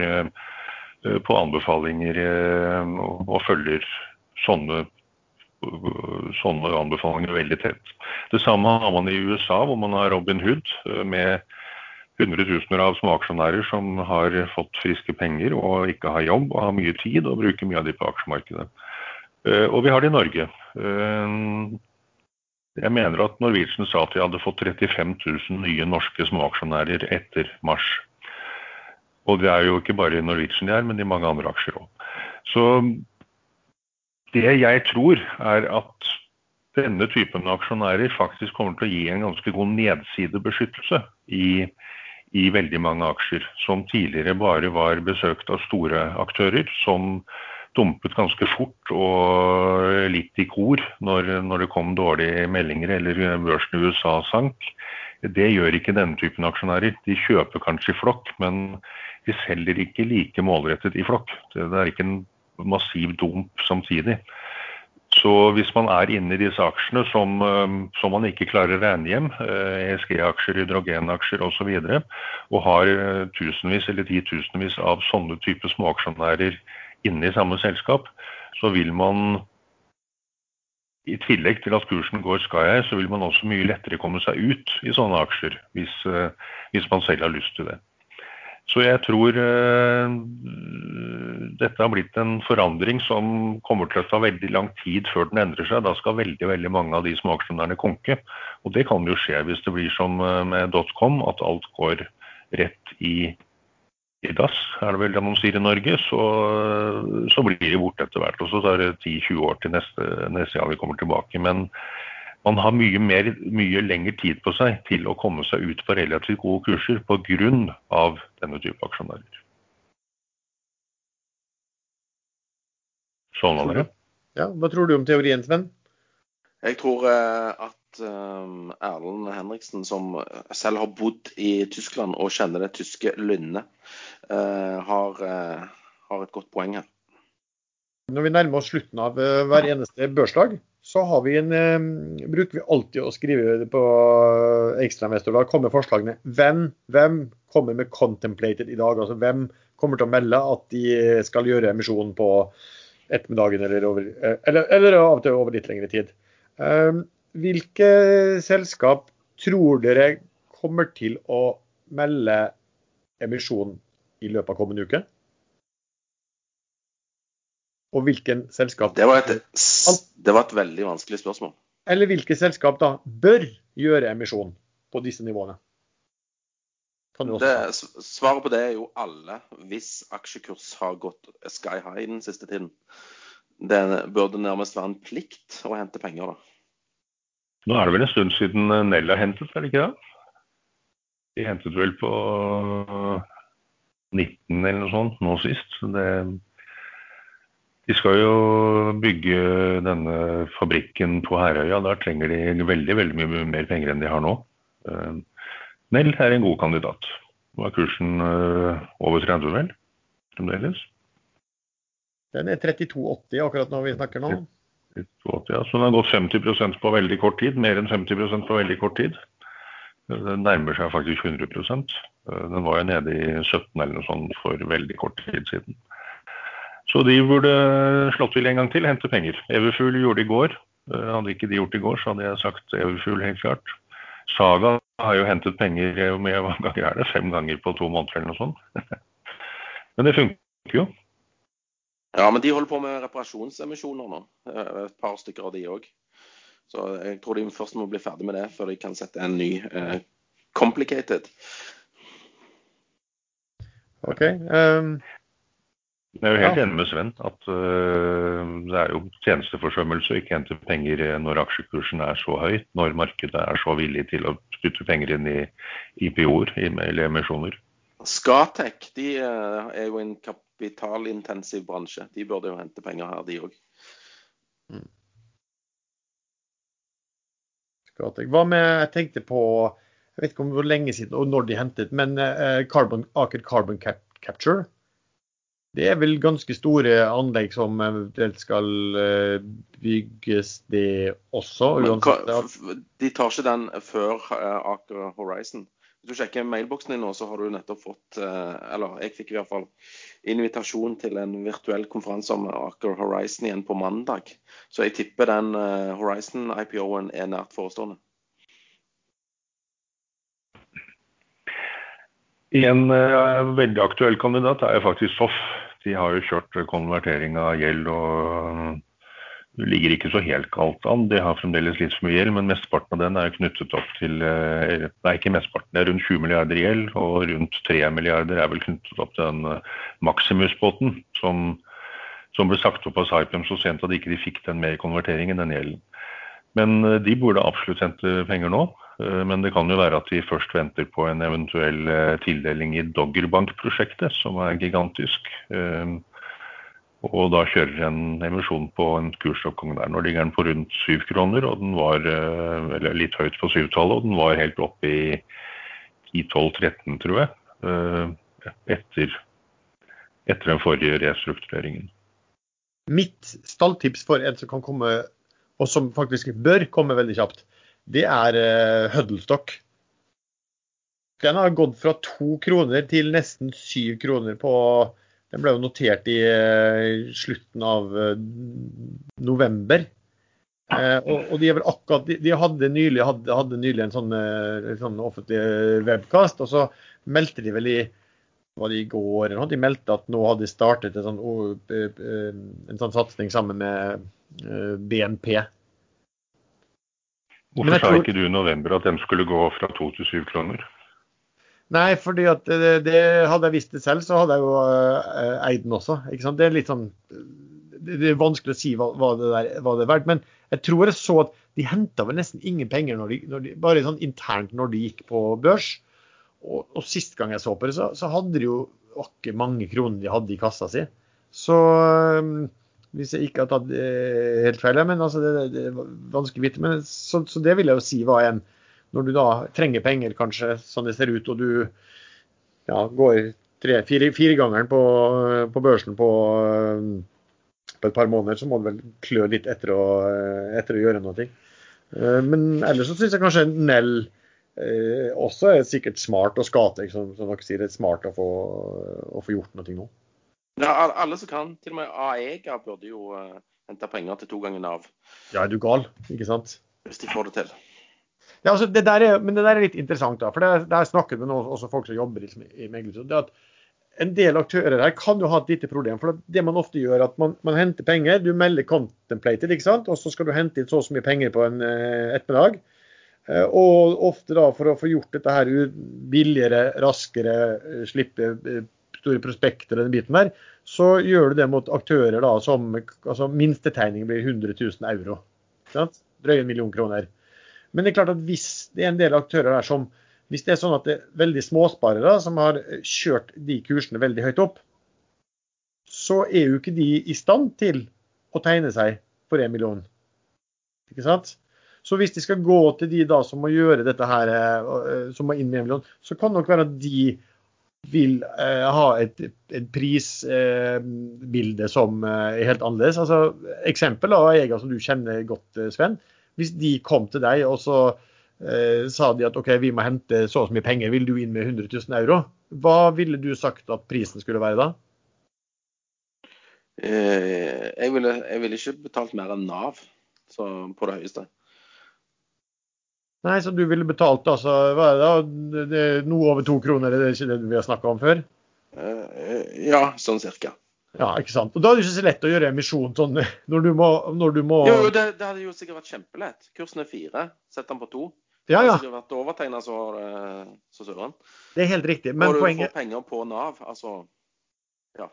på anbefalinger og følger sånne sånne anbefalinger veldig tett. Det samme har man i USA, hvor man har Robin Hood med hundretusener av småaksjonærer som har fått friske penger og ikke har jobb og har mye tid og bruker mye av de på aksjemarkedet. Og vi har det i Norge. Jeg mener at Norwegian sa at vi hadde fått 35 000 nye norske småaksjonærer etter mars. Og det er jo ikke bare i Norwegian de er, men i mange andre aksjer òg. Så det jeg tror, er at denne typen aksjonærer faktisk kommer til å gi en ganske god nedsidebeskyttelse i, i veldig mange aksjer, som tidligere bare var besøkt av store aktører, som dumpet ganske fort og litt i kor når, når det kom dårlige meldinger eller børsen i USA sank. Det gjør ikke denne typen aksjonærer. De kjøper kanskje i flokk, men de selger ikke like målrettet i flokk. Det er ikke en massiv dump samtidig. Så hvis man er inne i disse aksjene som, som man ikke klarer å regne hjem, ESG-aksjer, hydrogenaksjer osv., og, og har tusenvis eller titusenvis av sånne type småaksjonærer inne i samme selskap, så vil man i tillegg til at kursen går sky så vil man også mye lettere komme seg ut i sånne aksjer, hvis, hvis man selv har lyst til det. Så jeg tror uh, dette har blitt en forandring som kommer til å ta veldig lang tid før den endrer seg. Da skal veldig veldig mange av de småaksjonærene konke. Og det kan jo skje hvis det blir som med dotcom, at alt går rett i, i dass, er det vel det man sier i Norge. Så, så blir de borte etter hvert. Og så tar det 10-20 år til neste, neste gang vi kommer tilbake. Men man har mye, mer, mye lengre tid på seg til å komme seg ut på relativt gode kurser pga. denne type aksjonærer. Sånn var det. Ja, hva tror du om teorien, Sven? Jeg tror eh, at eh, Erlend Henriksen, som selv har bodd i Tyskland og kjenner det tyske lynnet, eh, har, har et godt poeng her. Når vi nærmer oss slutten av hver eneste børsdag, så vi en, bruker vi alltid å skrive på ekstrainvestor. Da kommer forslagene. Hvem, hvem kommer med 'contemplated' i dag? Altså hvem kommer til å melde at de skal gjøre emisjon på ettermiddagen eller, over, eller, eller av og til over litt lengre tid? Ehm, hvilke selskap tror dere kommer til å melde emisjon i løpet av kommende uke? Og hvilken selskap det var, et, det var et veldig vanskelig spørsmål. Eller hvilke selskap da bør gjøre emisjon på disse nivåene? Det, svaret på det er jo alle, hvis aksjekurs har gått sky high den siste tiden. Det burde nærmest være en plikt å hente penger, da. Nå er det vel en stund siden Nell har hentet, er det ikke det? De hentet vel på 19 eller noe sånt nå sist. Så Det, de skal jo bygge denne fabrikken på Herøya. Da trenger de veldig veldig mye mer penger enn de har nå. Uh, Nell er en god kandidat. Nå er kursen uh, over 30, vel? Fremdeles. Den er 32,80 akkurat når vi snakker nå. Ja, så den har gått 50% på veldig kort tid. Mer enn 50% på veldig kort tid. Den nærmer seg faktisk 100% Den var jo nede i 17 eller noe sånt for veldig kort tid siden. Så de burde slått til en gang til, hente penger. Everfugl gjorde det i går. Hadde ikke de gjort det i går, så hadde jeg sagt Everfugl helt klart. Saga har jo hentet penger med hva ganger er det? Fem ganger på to måneder eller noe sånt. <laughs> Men det funker jo. Ja, men de holder på med reparasjonsemisjoner nå. Et par stykker av de òg. Så jeg tror de først må bli ferdig med det før de kan sette en ny eh, complicated. OK. Um, jeg er jo helt ja. enig med Sven at uh, det er jo tjenesteforsømmelse å ikke hente penger når aksjekursen er så høyt, når markedet er så villig til å putte penger inn i IPO-er eller emisjoner. Skatek de uh, er jo en kapitalintensiv bransje. De burde jo hente penger her, de òg. Mm. Hva med Jeg tenkte på Jeg vet ikke om hvor lenge siden og når de hentet, men uh, carbon, Aker Carbon Cap Capture det er vel ganske store anlegg som eventuelt skal uh, bygges, det også? Men, de tar ikke den før uh, Aker Horizon? Hvis du sjekker mailboksen din nå, så har du nettopp fått Eller jeg fikk i hvert fall invitasjon til en virtuell konferanse om Aker Horizon igjen på mandag. Så jeg tipper den Horizon-IPO-en er nært forestående. En uh, veldig aktuell kandidat er faktisk SOF. De har jo kjørt konvertering av gjeld og ligger ikke så helt galt an. De har fremdeles litt for mye gjeld, men mesteparten av den er knyttet opp til eh, Nei, ikke mesteparten, det er rundt 20 milliarder i gjeld, og rundt 3 milliarder er vel knyttet opp til den eh, Maximus-båten som, som, ble sagt opp av Saipem så sent at de ikke fikk den mer konvertering enn den gjelden. Men eh, de burde absolutt hente penger nå. Men det kan jo være at vi først venter på en eventuell tildeling i Doggerbank-prosjektet, som er gigantisk. Og da kjører en emisjon på en kursoppgang der. Nå ligger den på rundt 7 kroner, og den var eh, eller litt høyt på syvtallet, og den var helt oppe i 10-12-13, tror jeg, eh, etter, etter den forrige restruktureringen. Mitt stalltips for en som kan komme, og som faktisk bør komme veldig kjapt, det er uh, Huddlestock. Den har gått fra to kroner til nesten syv kroner på den ble jo notert i uh, slutten av uh, november. Og, og, de, akkurat, de, de hadde, nylig, hadde, hadde, nylig, en sånn, sånn offentlig webkast, og så meldte de vel i var det i går eller noe, de meldte at nå hadde de startet en sånn, en sånn satsing sammen med BNP. Hvorfor sa ikke du i november at den skulle gå fra to til syv kroner? Nei, fordi at det, det, hadde jeg visst det selv, så hadde jeg jo uh, eid den også. ikke sant? Det er litt sånn det er vanskelig å si hva, hva, det, der, hva det er verdt. Men jeg tror jeg så at de henta vel nesten ingen penger når de, når de, bare sånn internt når de gikk på børs. Og, og sist gang jeg så på det, så, så hadde de jo ikke mange kroner de hadde i kassa si. Så um, hvis jeg ikke har tatt eh, helt feil. Men altså, det, det er vanskelig å vite. Men så, så, det vil jeg jo si var en Når du da trenger penger, kanskje, sånn det ser ut, og du ja, går firegangeren på, på børsen på, på, et par måneder, så må du vel klø litt etter å, etter å gjøre noe. Eh, men ellers så syns jeg kanskje Nell eh, også er sikkert smart, og skate, som, som dere sier, det er smart å få, å få gjort noe nå. Ja, alle som kan. Til og med AEGA burde jo uh, hente penger til to ganger Nav. Ja, er du gal? Ikke sant? Hvis de får det til. Ja, altså, det er, men det der er litt interessant, da. For det, det er snakket med noen, også folk som jobber liksom, i meglerhuset. det at en del aktører her kan jo ha et lite problem. For det man ofte gjør, at man, man henter penger, du melder contemplated, ikke sant? og så skal du hente inn så og så mye penger på en eh, ettermiddag. Eh, og ofte da for å få gjort dette her billigere, raskere, uh, slippe store prospekter og den biten der, så gjør du det mot aktører da som altså Minstetegning blir 100 000 euro. Sant? Drøye en million kroner. Men det er klart at hvis det er en del aktører der som Hvis det er sånn at det er veldig småsparere som har kjørt de kursene veldig høyt opp, så er jo ikke de i stand til å tegne seg for en million. Ikke sant? Så hvis de skal gå til de da som må gjøre dette her, eh, som må inn med en million, så kan det nok være at de vil eh, ha et, et prisbilde eh, som eh, er helt annerledes. Altså, eksempel av eiere som du kjenner godt, eh, Sven. Hvis de kom til deg og så eh, sa de at OK, vi må hente så og så mye penger, vil du inn med 100 000 euro? Hva ville du sagt at prisen skulle være da? Eh, jeg, ville, jeg ville ikke betalt mer enn Nav på det høyeste. Nei, så du ville betalt altså, hva er det da? Er noe over to kroner, er det ikke det vi har snakka om før? Uh, ja, sånn cirka. Ja, ikke sant. Og da er det ikke så lett å gjøre emisjon sånn når du må, når du må... Jo, det, det, hadde jo sikkert vært kjempelett. Kursen er fire, sett den på to. Ja, ja. Det hadde vært overtegna så, så søren. Det er helt riktig. Men og du poenget... får penger på Nav, altså Ja.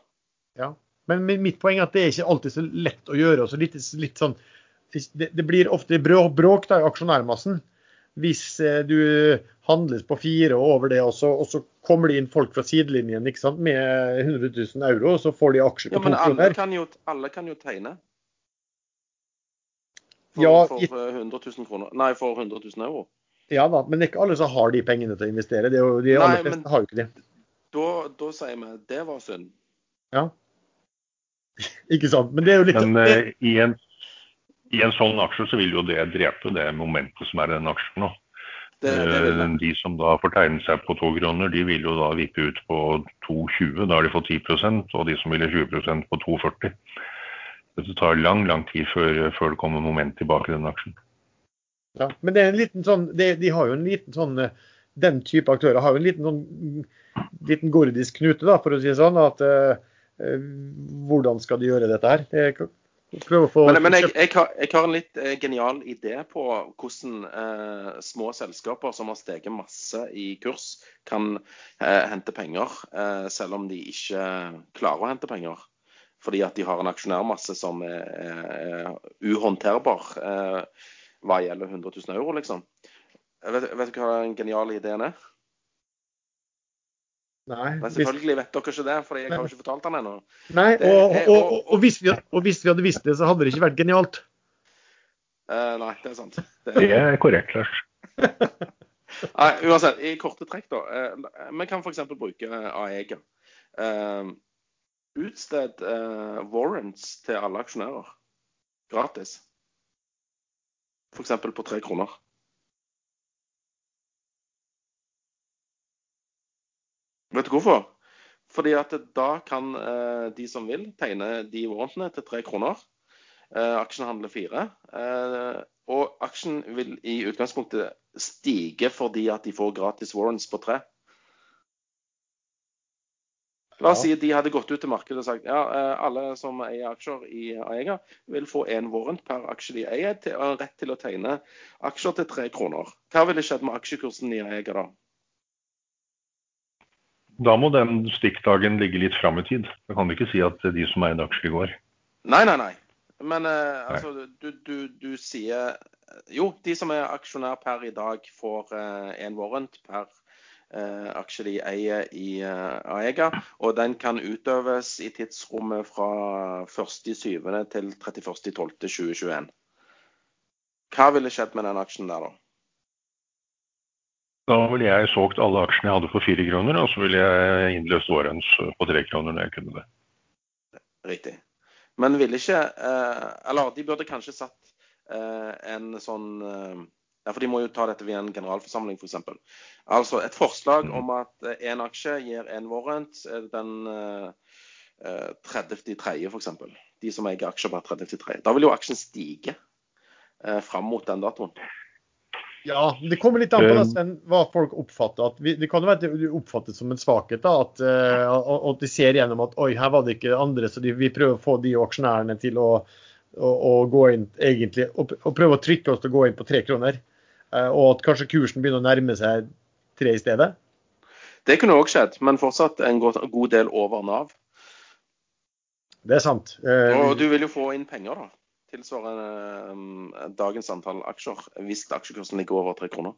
ja. Men mitt poeng er at det er ikke alltid så lett å gjøre. Litt, litt sånn, det, det, blir ofte bråk da i aksjonærmassen hvis eh, du handles på fire og over det, og så, og så kommer det inn folk fra sidelinjen ikke sant, med 100 000 euro, og så får de aksjer på ja, to kroner. Kan jo, alle kan jo tegne. For, ja, for 100 000 kroner. Nei, for 100 000 euro. Ja da, men ikke alle som har de pengene til å investere. Det er jo, de Nei, aller fleste har jo ikke det. Da, da sier vi det var synd. Ja. <laughs> ikke sant. Men det er jo litt Men uh, i en i en sånn aksje så vil jo det drepe det momentet som er i den aksjen nå. Det, det eh, de som da får tegne seg på to kroner, de vil jo da vippe ut på 2,20. Da har de fått 10% og de som vil ha 20% på 2,40. Det tar lang, lang tid før, før det kommer moment tilbake i den aksjen. Ja, men det er en liten sånn, de, de har jo en liten sånn eh, Den type aktører har jo en liten sånn liten gordisk knute, da, for å si det sånn. at uh, Hvordan skal de gjøre dette her? Det men, men jeg, jeg, har, jeg, har, en litt eh, genial idé på hvordan eh, små selskaper som har steget masse i kurs, kan eh, hente penger, eh, selv om de ikke klarer å hente penger. Fordi at de har en aksjonærmasse som er, er uhåndterbar eh, hva gjelder 100 000 euro, liksom. Vet, vet du hva den geniale ideen er? Nei, Men selvfølgelig vet dere ikke det, for jeg har jo ikke fortalt han ennå. Nei, og, og, og, og, hvis vi, og, hvis vi, hadde visst det, så hadde det ikke vært genialt. Uh, nei, det er sant. Det er, det er korrekt, Lars. <laughs> nei, uansett, i korte trekk, da. Uh, vi kan f.eks. bruke AEG. Uh, utsted uh, warrants til alle aksjonærer. Gratis. F.eks. på tre kroner. Vet du hvorfor? Fordi at da kan eh, de som vil, tegne de warrantene til tre kroner. Eh, aksjen handler fire. Eh, og aksjen vil i utgangspunktet stige fordi at de får gratis warrants på tre. La oss si at de hadde gått ut til markedet og sagt ja, eh, alle som eier aksjer i Aega, vil få én warrant per aksje de eier, til, og rett til å tegne aksjer til tre kroner. Hva ville skjedd med aksjekursen i Aega da? Da må den stikkdagen ligge litt fram i tid. Da kan du ikke si at de som eide aksjer i går Nei, nei, nei. Men uh, altså, du, du, du, sier Jo, de som er aksjonær per i dag, får uh, en warrant per eh, aksje de eier i eh, Aega. Og den kan utøves i tidsrommet fra 1.7. til 31.12.2021. Hva ville skjedd med den aksjen der, da? Da ville jeg solgt alle aksjene jeg hadde for fire kroner, og så ville jeg innløst årens på tre kroner når jeg kunne det. Riktig. Men ville ikke eh, Eller de burde kanskje satt eh, en sånn eh, ja, for De må jo ta dette via en generalforsamling, f.eks. Altså et forslag om at én aksje gir en warrant den eh, 30.3., f.eks. De som eier aksjer bare 30.3. Da vil jo aksjen stige fram mot den datoen. Ja, det kommer litt an på nesten, hva folk oppfatter. At vi, det kan jo være at de oppfattes som en svakhet. da, At, uh, at de ser gjennom at oi, her var det ikke andre, så de, vi prøver å få de aksjonærene til å, å, å gå inn egentlig, og, og, prøve å trykke oss til å gå inn på tre kroner. Uh, og at kanskje kursen begynner å nærme seg tre i stedet. Det kunne òg skjedd, men fortsatt en god, god del over Nav. Det er sant. Uh, og du vil jo få inn penger, da tilsvarende um, dagens antall aksjer hvis aksjekursen ligger over tre kroner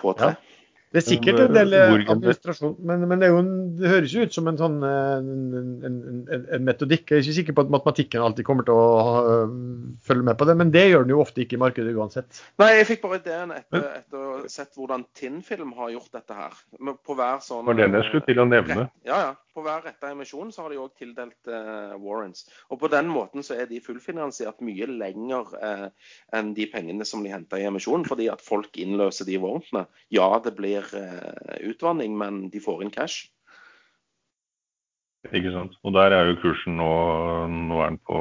på tre. Ja. Det er sikkert en del eh, administrasjon, men, men det, jo, det, høres jo ut som en sånn eh, en, en, en, en, metodikk. Jeg er ikke sikker på at matematikken alltid kommer til å ha, følge med på det, men det gjør den jo ofte ikke i markedet uansett. Nei, jeg fikk bare ideen etter, etter å ha sett hvordan Tinnfilm har gjort dette her. På hver sånn Var det jeg skulle til å nevne? Ja, ja. På hver retta emisjon så har de òg tildelt uh, warrants. Og på den måten så er de fullfinansiert mye lenger uh, enn de pengene som de henter i emisjonen, fordi at folk innløser de warrantene. Ja, det blir uh, utvanning, men de får inn cash. Ikke sant. Og der er jo kursen nå, nå er den på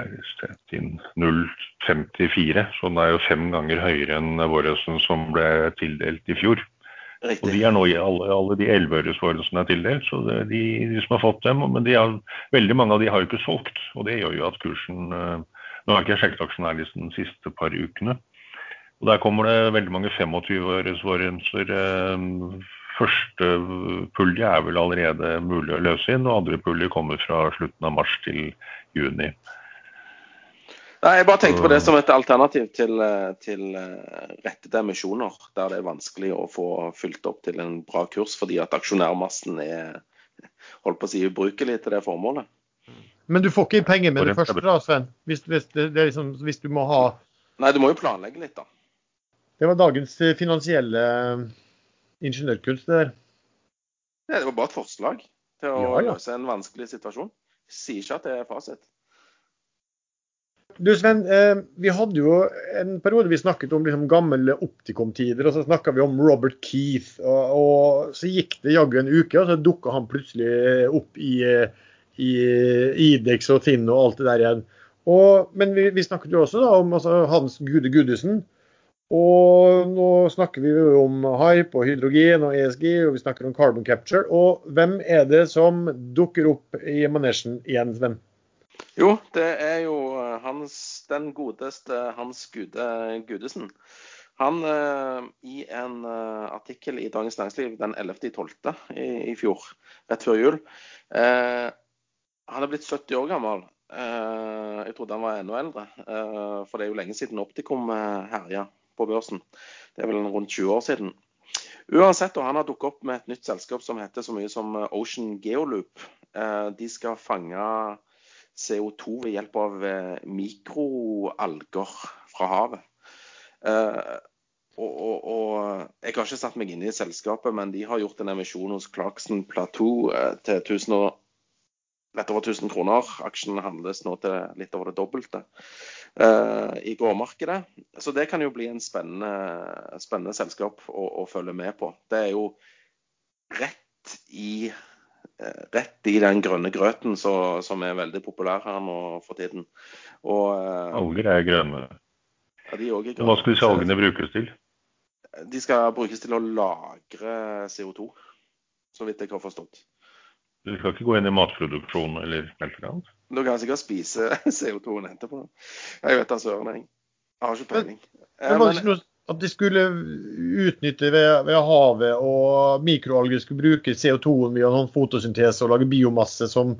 0,54, så den er jo fem ganger høyere enn Warrensen som ble tildelt i fjor. Riktig. Og de er nå i alle, alle de elleveøresvarene som er tildelt, så det de, de, som har fått dem. Men de har, veldig mange av de har jo ikke solgt, og det gjør jo at kursen uh, Nå har ikke jeg sjekket aksjonærlisten de siste par ukene. Og Der kommer det veldig mange 25-øresvarenser. Uh, første pulje er vel allerede mulig å løse inn, og andre pulje kommer fra slutten av mars til juni. Nei, Jeg bare tenkte på det som et alternativ til, eh, til eh, rettede emisjoner, der det er vanskelig å få fylt opp til en bra kurs fordi at aksjonærmassen er holdt på å si ubrukelig til det formålet. Men du får ikke penger med det første, da, Sven? Hvis, hvis, liksom, hvis, du må ha Nei, du må jo planlegge litt, da. Det var dagens eh, finansielle ingeniørkunst, det der. Nei, det var bare et forslag til å ja, ja. løse en vanskelig situasjon. Jeg sier ikke at det er fasit. Du Sven, eh, vi hadde jo en periode vi snakket om liksom gamle optikomtider, og så snakka vi om Robert Keith. Og, og så gikk det jaggu en uke, og så dukka han plutselig opp i, i Idex og Tinn og alt det der igjen. Og, men vi, vi, snakket jo også da om altså, Hans Gude Gudesen. Og nå snakker vi jo om hype og hydrogen og ESG, og vi snakker om carbon capture. Og hvem er det som dukker opp i manesjen igjen, Sven? Jo, det er jo eh, hans, den godeste Hans Gude Gudesen. Han eh, i en eh, artikkel i Dagens Næringsliv den 11.12. I, i fjor, rett før jul Han er blitt 70 år gammel. Jeg trodde han var enda eldre, for det er jo lenge siden Optikum herja på børsen. Det er vel rundt 20 år siden. Uansett, og han har dukket opp med et nytt selskap som heter så mye som Ocean Geoloop. De skal fange CO2 ved hjelp av eh, mikroalger fra havet. Uh, og, og, og, Jeg har ikke satt meg inn i selskapet, men de har gjort en emisjon hos Clarkson Plateau uh, til 1000 og, rett over 1000 kroner. Aksjen handles nå til litt over det dobbelte uh, i gårdmarkedet. Så det kan jo bli en spennende, spennende selskap å, å, følge med på. Det er jo rett i Eh, rett i den grønne grøten så, som er veldig populær her nå for tiden. Og, eh, Alger er grønne. Ja, de er grønne. Hva skal disse algene brukes til? De skal brukes til å lagre CO2, så vidt jeg har forstått. Du skal ikke gå inn i matproduksjon eller annet? Du kan sikkert spise <laughs> CO2-en etterpå. Jeg vet da søren, jeg. Jeg har ikke peiling. Men, men, men, at de skulle utnytte ved, ved havet og mikroalger skulle bruke CO2-en via noen fotosyntese og lage biomasse som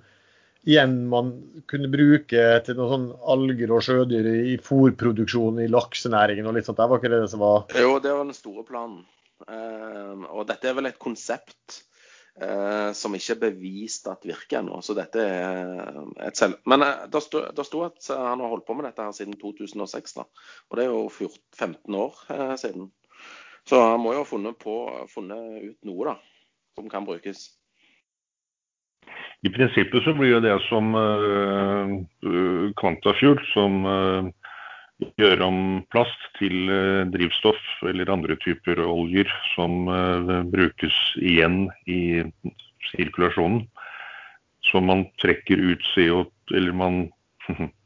igjen man kunne bruke til noen sånn alger og sjødyr i fôrproduksjon i laksenæringen og litt sånt. Det var ikke det som var Jo, det var den store planen. Eh, og dette er vel et konsept som ikke er bevist at virker ennå. Så dette er et selv... Men eh, det sto, sto at han har holdt på med dette her siden 2006, da. Og det er jo 14, 15 år eh, siden. Så han må jo ha funnet, på, funnet ut noe da, som kan brukes. I prinsippet så blir jo det som uh, Quantafuel, som uh, gjør om plast til uh, drivstoff eller andre typer oljer som brukes igjen i sirkulasjonen. Så man trekker ut CO Eller man <laughs>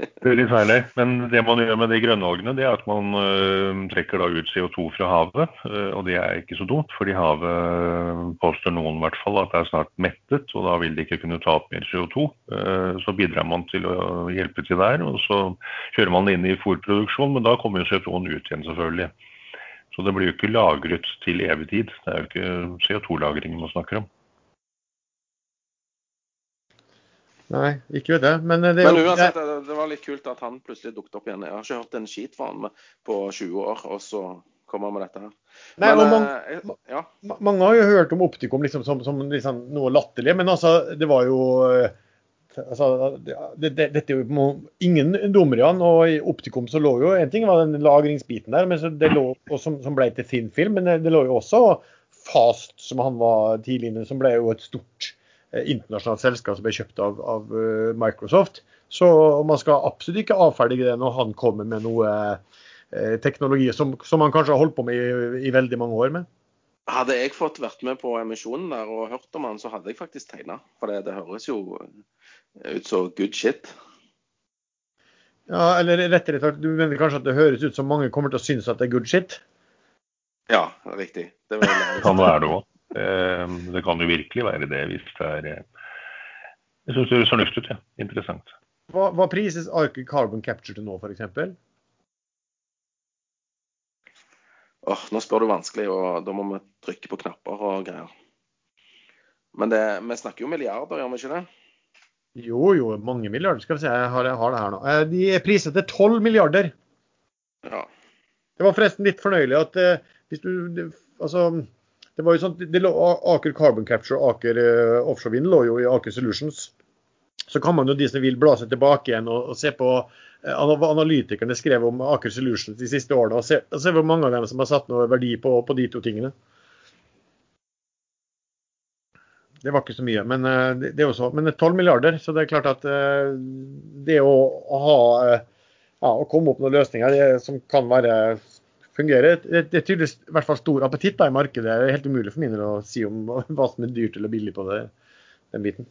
det er litt feil. Men det man gjør med de grønnalgene, det er at man øh, trekker da ut CO2 fra havet. Øh, og det er ikke så dumt, fordi havet påstår noen i hvert fall at det er snart mettet, og da vil det ikke kunne ta opp mer CO2. Uh, så bidrar man til å hjelpe til der, og så kjører man det inn i fôrproduksjon, men da kommer jo CO2-en ut igjen, selvfølgelig. Så det blir jo ikke lagret til evig tid. Det er jo ikke CO2-lagringen man snakker om. Nei, ikke vet jeg. Men, eh, det, Men uansett, det, det var litt kult at han plutselig dukket opp igjen. Jeg har ikke hørt en skit fra han på 20 år, og så kommer han med dette her. Nei, Men, mange, eh, ja. mange har jo hørt om Optikum liksom, som, som liksom noe latterlig, men altså, det var jo eh, altså, det, det, Dette er jo ingen dummere og i Optikum så lå jo En ting var den lagringsbiten der, men det lå, som, som ble til Thin Film, men det, lå jo også Fast, som han var tidligere, som ble jo et stort internasjonalt selskap som ble kjøpt av, av, eh, Microsoft. Så man skal absolutt ikke avferdige det når han kommer med noe eh, teknologi som, som, han kanskje har holdt på med i, i, veldig mange år med. Hadde jeg fått vært med på emisjonen der og hørt om han, så hadde jeg faktisk tegna. For det, det, høres jo ut som good shit. Ja, eller rettere sagt, du mener kanskje at det høres ut som mange kommer til å synes at det er good shit? Ja, riktig. Det, <laughs> det kan være det òg. Ehm, det kan jo virkelig være det hvis det er eh, Jeg syns det høres fornuftig ut. Ja. Interessant. Hva, hva prises Arctic Carbon Capture til nå, f.eks.? Åh, nå spør du vanskelig, og da må vi trykke på knapper og greier. Men det, vi snakker jo milliarder, gjør vi ikke det? Jo, jo, mange milliarder. Skal vi se, jeg har, jeg har det her nå. Eh, de er priset til 12 milliarder. Ja. Det var forresten litt fornøyelig at uh, hvis du Altså det var jo sånn, det lå, Aker Carbon Capture og Aker uh, Offshore Wind lå jo i Aker Solutions. Så kan man jo de som vil bla seg tilbake igjen og, og se på uh, analytikerne skrev om Aker Solutions de siste årene, og se, og se hvor mange av dem som har satt noe verdi på, på de to tingene. Det var ikke så mye, men uh, det, det er også, men 12 milliarder. Så det er klart at det å, å ha ja, å komme opp med noen løsninger som kan være fungerer. Det, det er tydeligvis i hvert fall stor appetitt da, i markedet. Det er helt umulig for min å si om <laughs> hva som er dyrt eller billig på det, den biten.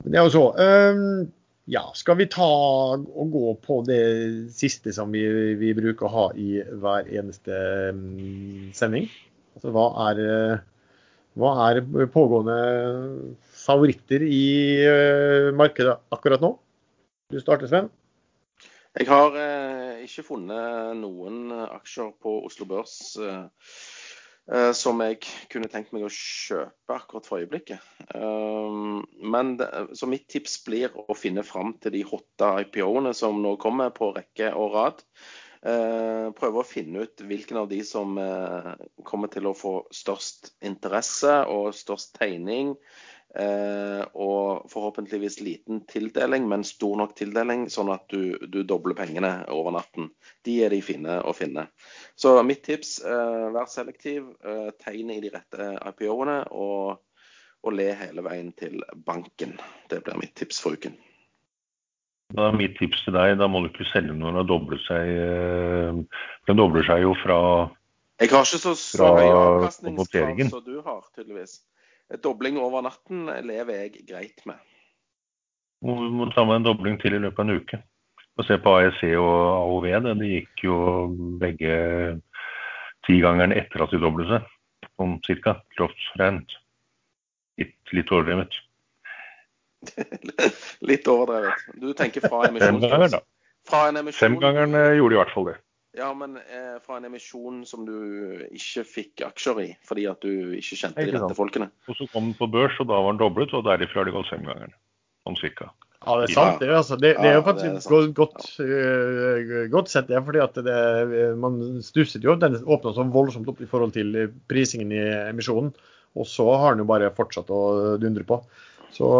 Det er jo så. Um, ja, skal vi ta og gå på det siste som vi, vi bruker å ha i hver eneste um, sending? Altså hva er, hva er pågående favoritter i uh, markedet akkurat nå? Du starter, Sven. Jeg har eh, ikke funnet noen aksjer på Oslo Børs eh, eh, som jeg kunne tenkt meg å kjøpe akkurat for øyeblikket. Um, men det, så mitt tips blir å finne fram til de hotte IPO-ene som nå kommer på rekke og rad. Uh, prøve å finne ut hvilken av de som kommer til å få størst interesse og størst tegning. Eh, og forhåpentligvis liten tildeling, men stor nok tildeling, sånn at du, du, dobler pengene over natten. De er de fine å finne. Så mitt tips, eh, vær selektiv. Eh, tegn i de rette IPO-ene, og, og, le hele veien til banken. Det blir mitt tips for uken. Da er mitt tips til deg, da må du ikke selge når den dobler seg. Den dobler seg jo fra Jeg har ikke så, så høy avkastningskrav som du har, tydeligvis dobling over natten lever jeg greit med. Vi må ta med en dobling til i løpet av en uke. Og se på AEC og AOV. Det. De gikk jo begge tigangeren etter at de doblet seg. om cirka. Grovt regnet. Litt, litt overdrevet. <laughs> litt overdrevet. Du tenker fra emisjonskurs? Femgangeren eh, gjorde i hvert fall det. Ja, men eh, fra en emisjon som du ikke fikk aksjer i fordi at du ikke kjente de rette folkene. Og så kom den på børs, og da var den doblet, og derifra har det gått fem ganger. Sånn cirka. Ja, det er sant. Det, altså. det, det er jo faktisk ja, er godt, uh, godt sett, det. fordi at det, man stusset jo. Den åpna så voldsomt opp i forhold til prisingen i emisjonen. Og så har den jo bare fortsatt å dundre på. Så,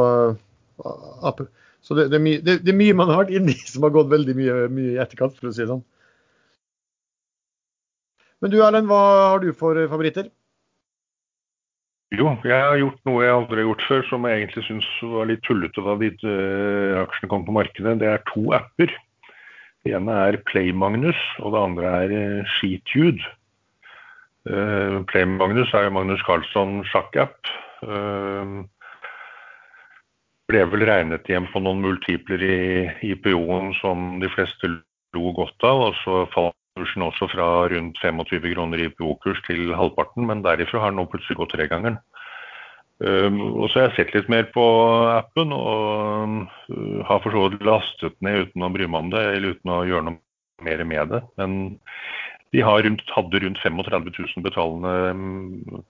uh, så det, det, er mye, det, det er mye man har vært inni som har gått veldig mye, mye i etterkant, for å si det sånn. Men du Erlend, hva har du for favoritter? Jo, jeg har gjort noe jeg aldri har gjort før, som jeg egentlig syns var litt tullete da de uh, aksjene kom på markedet. Det er to apper. Det ene er Playmagnus, og det andre er uh, Skitude. Eh, Playmagnus er jo Magnus Carlsson sjakkapp. Uh, ble vel regnet hjem på noen multipler i IPO-en som de fleste lo godt av. og så falt kursen også fra rundt 25 kroner i IPO-kurs til halvparten, men derifra har den nå plutselig gått tregangeren. Um, og så har jeg sett litt mer på appen og um, har for så vidt lastet ned uten å bry meg om det, eller uten å gjøre noe mer med det. Men de rundt, hadde rundt 35 000 betalende um,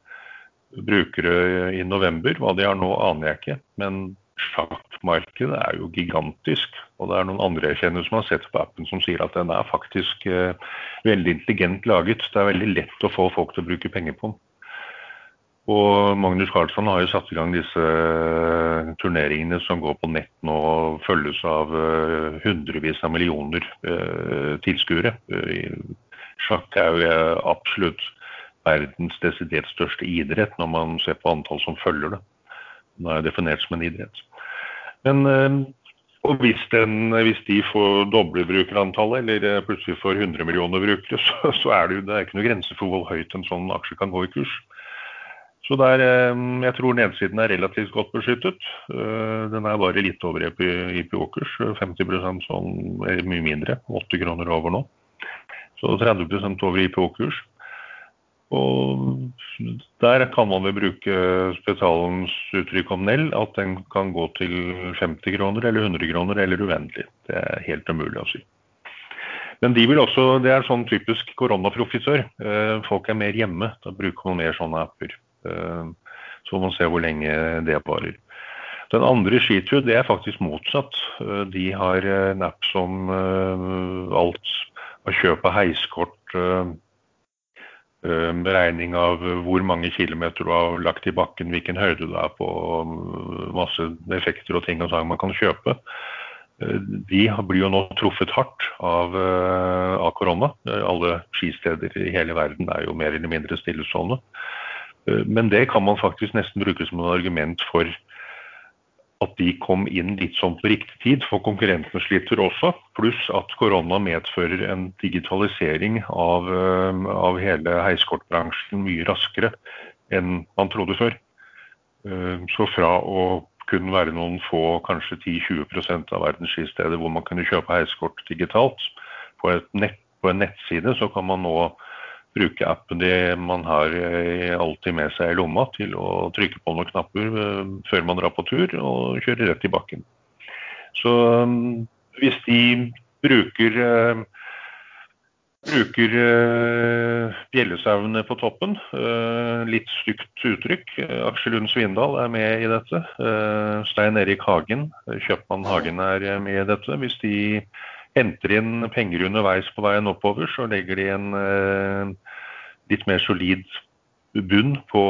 brukere i november. Hva de har nå, aner jeg ikke. Men sjakkmarkedet er jo gigantisk. Og det er noen andre jeg kjenner som har sett på appen som sier at den er faktisk eh, veldig intelligent laget. Det er veldig lett å få folk til å bruke penger på den. Og Magnus Carlsson har jo satt i gang disse eh, turneringene som går på nett nå og følges av eh, hundrevis av millioner eh, tilskuere. Eh, Sjakk er jo eh, absolutt verdens desidert største idrett når man ser på antall som følger det. Nå er definert som en idrett. Men eh, og hvis, den, hvis de får doble brukerantallet, eller eh, plutselig får 100 millioner brukere, <laughs> så, så er det jo det er ikke noe grense for hvor høyt en sånn aksje kan gå i kurs. Så der, eh, jeg tror nedsiden er relativt godt beskyttet. Den er bare litt over IPO-kurs. 50% sånn, mye mindre. 8 kroner over nå. Så 30 over IPO-kurs. Og der kan man vel bruke Spetalens uttrykk om Nell, at den kan gå til 50 kroner eller 100 kroner eller uendelig. Det er helt umulig å si. Men de vil også, det er sånn typisk koronaprofitør. Eh, Folk er mer hjemme. Da bruker man mer sånne apper. Eh, Så man ser hvor lenge det varer. Den andre Skitur, det er faktisk motsatt. Eh, De har en app som alt av kjøp av heiskort, beregning av hvor mange kilometer du har lagt i bakken, hvilken høyde du er på, eh, masse effekter og ting og tang man kan kjøpe. De blir jo nå truffet hardt av, av korona. Alle skisteder i hele verden er jo mer eller mindre stillestående. Men det kan man faktisk nesten bruke som et argument for at de kom inn litt sånn på riktig tid, for konkurrentene sliter også. Pluss at korona medfører en digitalisering av, eh, av hele heiskortbransjen mye raskere enn man trodde før. Eh, Så fra å kunne være noen få, kanskje 10-20% av verdens skisteder hvor man kunne kjøpe heiskort digitalt, på, et nett, på en nettside så kan man nå bruke appen det man har eh, alltid med seg i lomma til å trykke på noen knapper eh, før man drar på tur og kjøre rett i bakken. Så um, hvis de bruker eh, bruker bjellesauene på toppen. eh, litt stygt uttrykk. Eh, Aksel Lund Svindal er med i dette. Eh, Stein Erik Hagen, eh, kjøpmann Hagen er eh, med i dette. Hvis de henter inn penger underveis på veien oppover, så legger de en eh, litt mer solid bunn på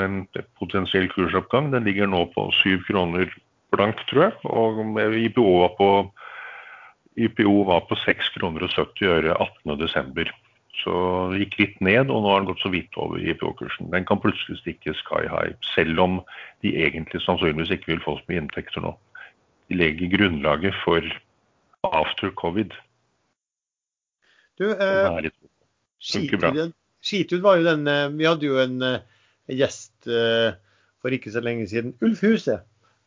en potensiell kursoppgang. Den ligger nå på syv kroner blank, tror jeg. Og IPO var på, IPO var på 6 kroner og 70 øre 18.12. Så det gikk litt ned, og nå har den gått så vidt over IPO-kursen. Den kan plutselig stikke sky high, selv om de egentlig sannsynligvis ikke vil få så mye inntekter nå. De legger grunnlaget for after covid. Du, eh. Skitud, Skitud var jo den eh, Vi hadde jo en eh, gjest eh, for ikke så lenge siden, Ulf Huse.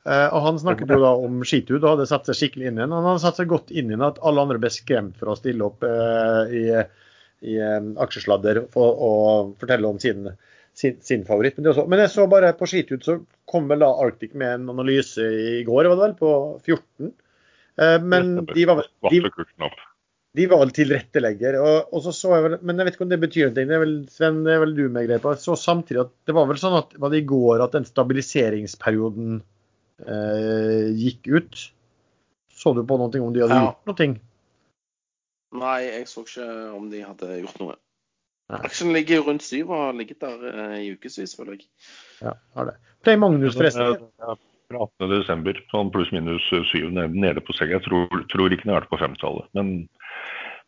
Eh, og Han snakket jo da om skitud og hadde satt seg skikkelig inn i den. Han hadde satt seg godt inn i den at alle andre ble skremt for å stille opp i, i aksjesladder for å fortelle om sin, sin, sin favoritt. Men, det også, men jeg så bare på skitud så kom vel da Arctic med en analyse i går, var det vel, på 14. Eh, men de var, de, de var vel tilrettelegger. Og, og så så jeg vel, Men jeg vet ikke om det betyr noe. Det er vel, Sven, det er vel du med greie på. Jeg så samtidig at det var vel sånn at var det i går at den stabiliseringsperioden eh, gikk ut. Så du på noe om de hadde Ja. gjort noe? Nei, jeg så ikke om de hadde gjort noe. Aksjen ligger rundt syv og har ligget der eh, i ukevis, føler jeg. Ja, har det. Play Magnus, forresten. Fra 18. desember, sånn pluss-minus syv nede, nede på seg. Jeg tror, tror ikke den har vært på femtallet. Men,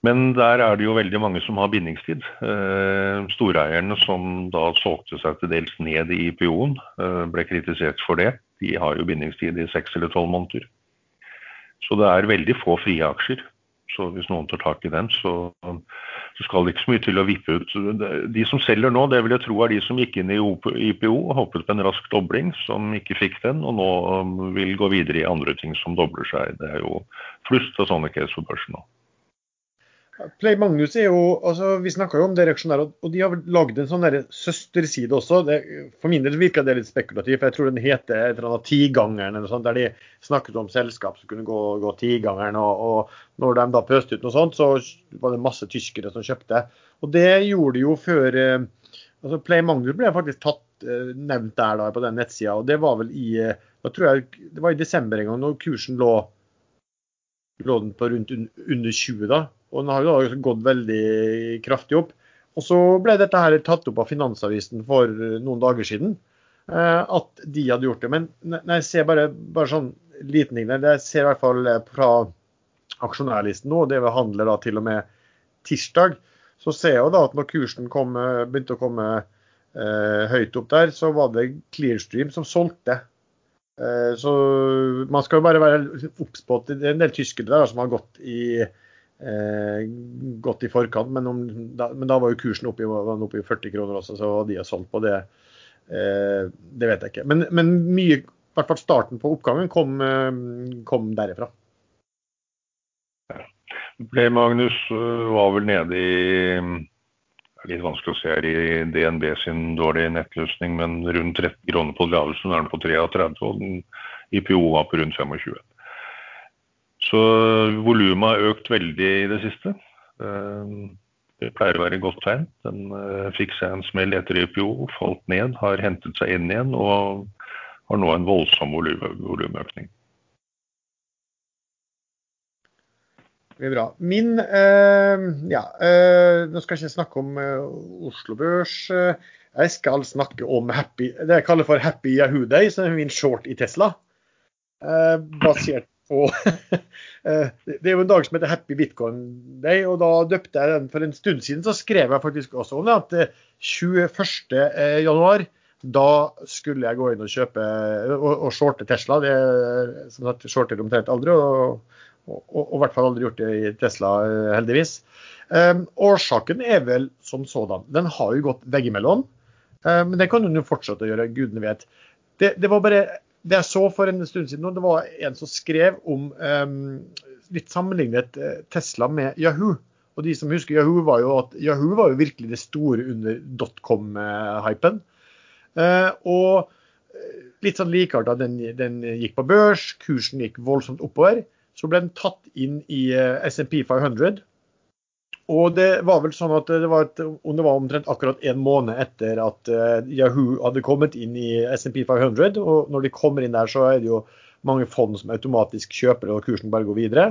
men der er det jo veldig mange som har bindingstid. Eh, storeierne som da solgte seg til dels ned i IPO-en, eh, ble kritisert for det. De har jo bindingstid i seks eller tolv måneder. Så det er veldig få frie aksjer. Så hvis noen tar tak i den, så, så skal ikke så mye til å vippe ut. De som selger nå, det vil jeg tro er de som gikk inn i IPO og håpet på en rask dobling, som ikke fikk den, og nå um, vil gå videre i andre ting som dobler seg. Det er jo flust av sånne case på børsen nå. Play Magnus er jo altså Vi snakka jo om det reaksjonære, og de har lagd en sånn der søsterside også. Det, for min del virka det litt spekulativt. for Jeg tror den heter et eller annet Tigangeren, eller sånt, der de snakket om selskap som kunne gå, gå Tigangeren. Og, og når de da pøste ut noe sånt, så var det masse tyskere som kjøpte. Og det gjorde de jo før eh, altså Play Magnus ble faktisk tatt, eh, nevnt der da på den nettsida, og det var vel i eh, da tror jeg Det var i desember en gang, når kursen lå lå den på rundt under 20 da. Og den har jo da gått veldig kraftig opp. Og så ble dette her tatt opp av Finansavisen for eh, noen dager siden. eh, At de hadde gjort det. Men når jeg ser bare, bare sånn liten ting der, jeg ser i hvert fall eh, fra aksjonærlisten nå, det vi handler da til og med tirsdag, så ser jeg da at når kursen kom, begynte å komme eh, høyt opp der, så var det Clearstream som solgte. Eh, Så man skal jo bare være obs på at det er en del tyskere der som har gått i, eh, godt i forkant, men, om, da, men da var jo kursen oppe i, oppe i 40 kroner også, så de har solgt på det. Eh, det vet jeg ikke. Men, men mye, i hvert fall starten på oppgangen kom, eh, kom derifra. Ble Magnus øh, var vel nede i litt vanskelig å se her i DNB sin dårlige nettløsning, men rundt 30 kroner på ledelsen er den på 33, og den IPO var på rundt 25. Så volumet har økt veldig i det siste. Eh, Det pleier å være et godt tegn. Den eh, fikk seg en smell etter IPO, falt ned, har hentet seg inn igjen og har nå en voldsom volum- volumøkning. Det blir bra. Min eh, Ja, nå skal jeg ikke snakke om Oslo Børs. Jeg skal snakke om happy, det jeg kaller for Happy Yahoo Day, som er min short i Tesla. Basert på <laughs> eh, Det er jo en dag som heter Happy Bitcoin Day, og da døpte jeg den for en stund siden. Så skrev jeg faktisk også om det at eh, 21. eh, januar da skulle jeg gå inn og kjøpe og, og shorte Tesla. Det som sagt, shorter omtrent aldri. og og, og, og i hvert fall aldri gjort det i Tesla, eh, heldigvis. Um, årsaken er vel som sådan. Den har jo gått veggimellom, men det kan den jo fortsette å gjøre, gudene vet. Det, det var bare det jeg så for en stund siden, og det var en som skrev om um, litt sammenlignet eh, Tesla med Yahoo. Og de som husker Yahoo, var jo at Yahoo var jo virkelig det store under dotcom-hypen. Og eh, litt sånn likearta, den, den gikk på børs, kursen gikk voldsomt oppover så ble den tatt inn i eh, SMP 500. Og det var vel sånn at det var, et, det var omtrent akkurat en måned etter at eh, Yahoo hadde kommet inn i SMP 500. Og når de kommer inn der, så er det jo mange fond som automatisk kjøper og kursen bare går videre.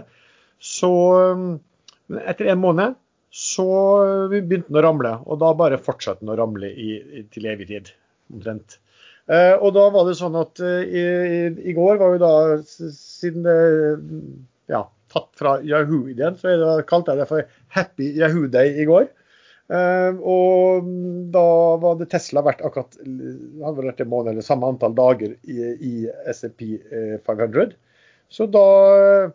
Så eh, etter en måned så begynte den å ramle, og da bare fortsatte den å ramle i, i, til evig tid, omtrent. Eh, og da var det sånn at eh, i, i går var jo da, siden det ja, tatt fra Yahoo-ideen, så det, kalte jeg det for Happy Yahoo Day i går. Uh, og da var det Tesla vært akkurat hadde vært en måned eller samme antall dager i, i SMP eh, 500. Så da eh,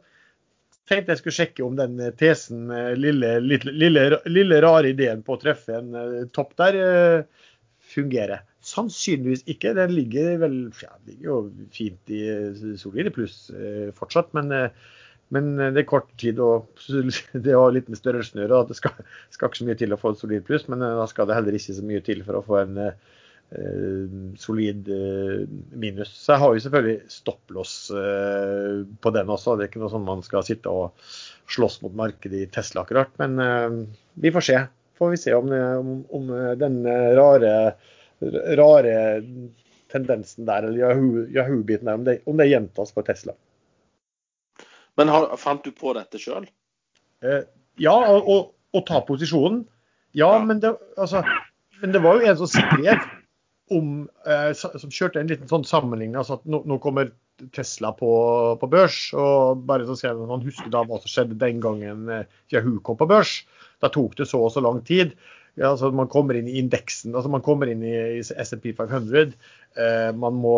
tenkte jeg skulle sjekke om den eh, tesen, eh, lille, lille, lille, rare ideen på å treffe en eh, topp der, eh, fungerer. Sannsynligvis ikke. Den ligger vel ja, ligger jo fint i eh, solide pluss eh, fortsatt, men, eh, men det er kort tid og <laughs> det har litt med størrelsen å gjøre. Det skal, skal ikke så mye til å få et solid pluss, men eh, da skal det heller ikke så mye til for å få en eh, eh, solid eh, minus. Så jeg har jo selvfølgelig stopplås eh, på den også. Det er ikke noe sånn man skal sitte og slåss mot markedet i Tesla akkurat. Men eh, vi får se. Får vi se om, om, om eh, den eh, rare, rare tendensen der, eller Yahoo- Yahoo-biten der, om det, om det gjentas på Tesla. Men har, fant du på dette sjøl? Eh, ja, og, og, ta posisjonen. Ja, ja. Men, det, altså, men, det, var jo en som skrev om eh, Som kjørte en liten sånn sammenligning. altså at nå, nå kommer Tesla på, på, børs. og bare så skrev Han husker da hva som skjedde den gangen eh, Yahoo kom på børs. Da tok det så og så lang tid. Ja, altså Man kommer inn i indeksen, altså man kommer inn i, i SMP 500. Eh, man, må,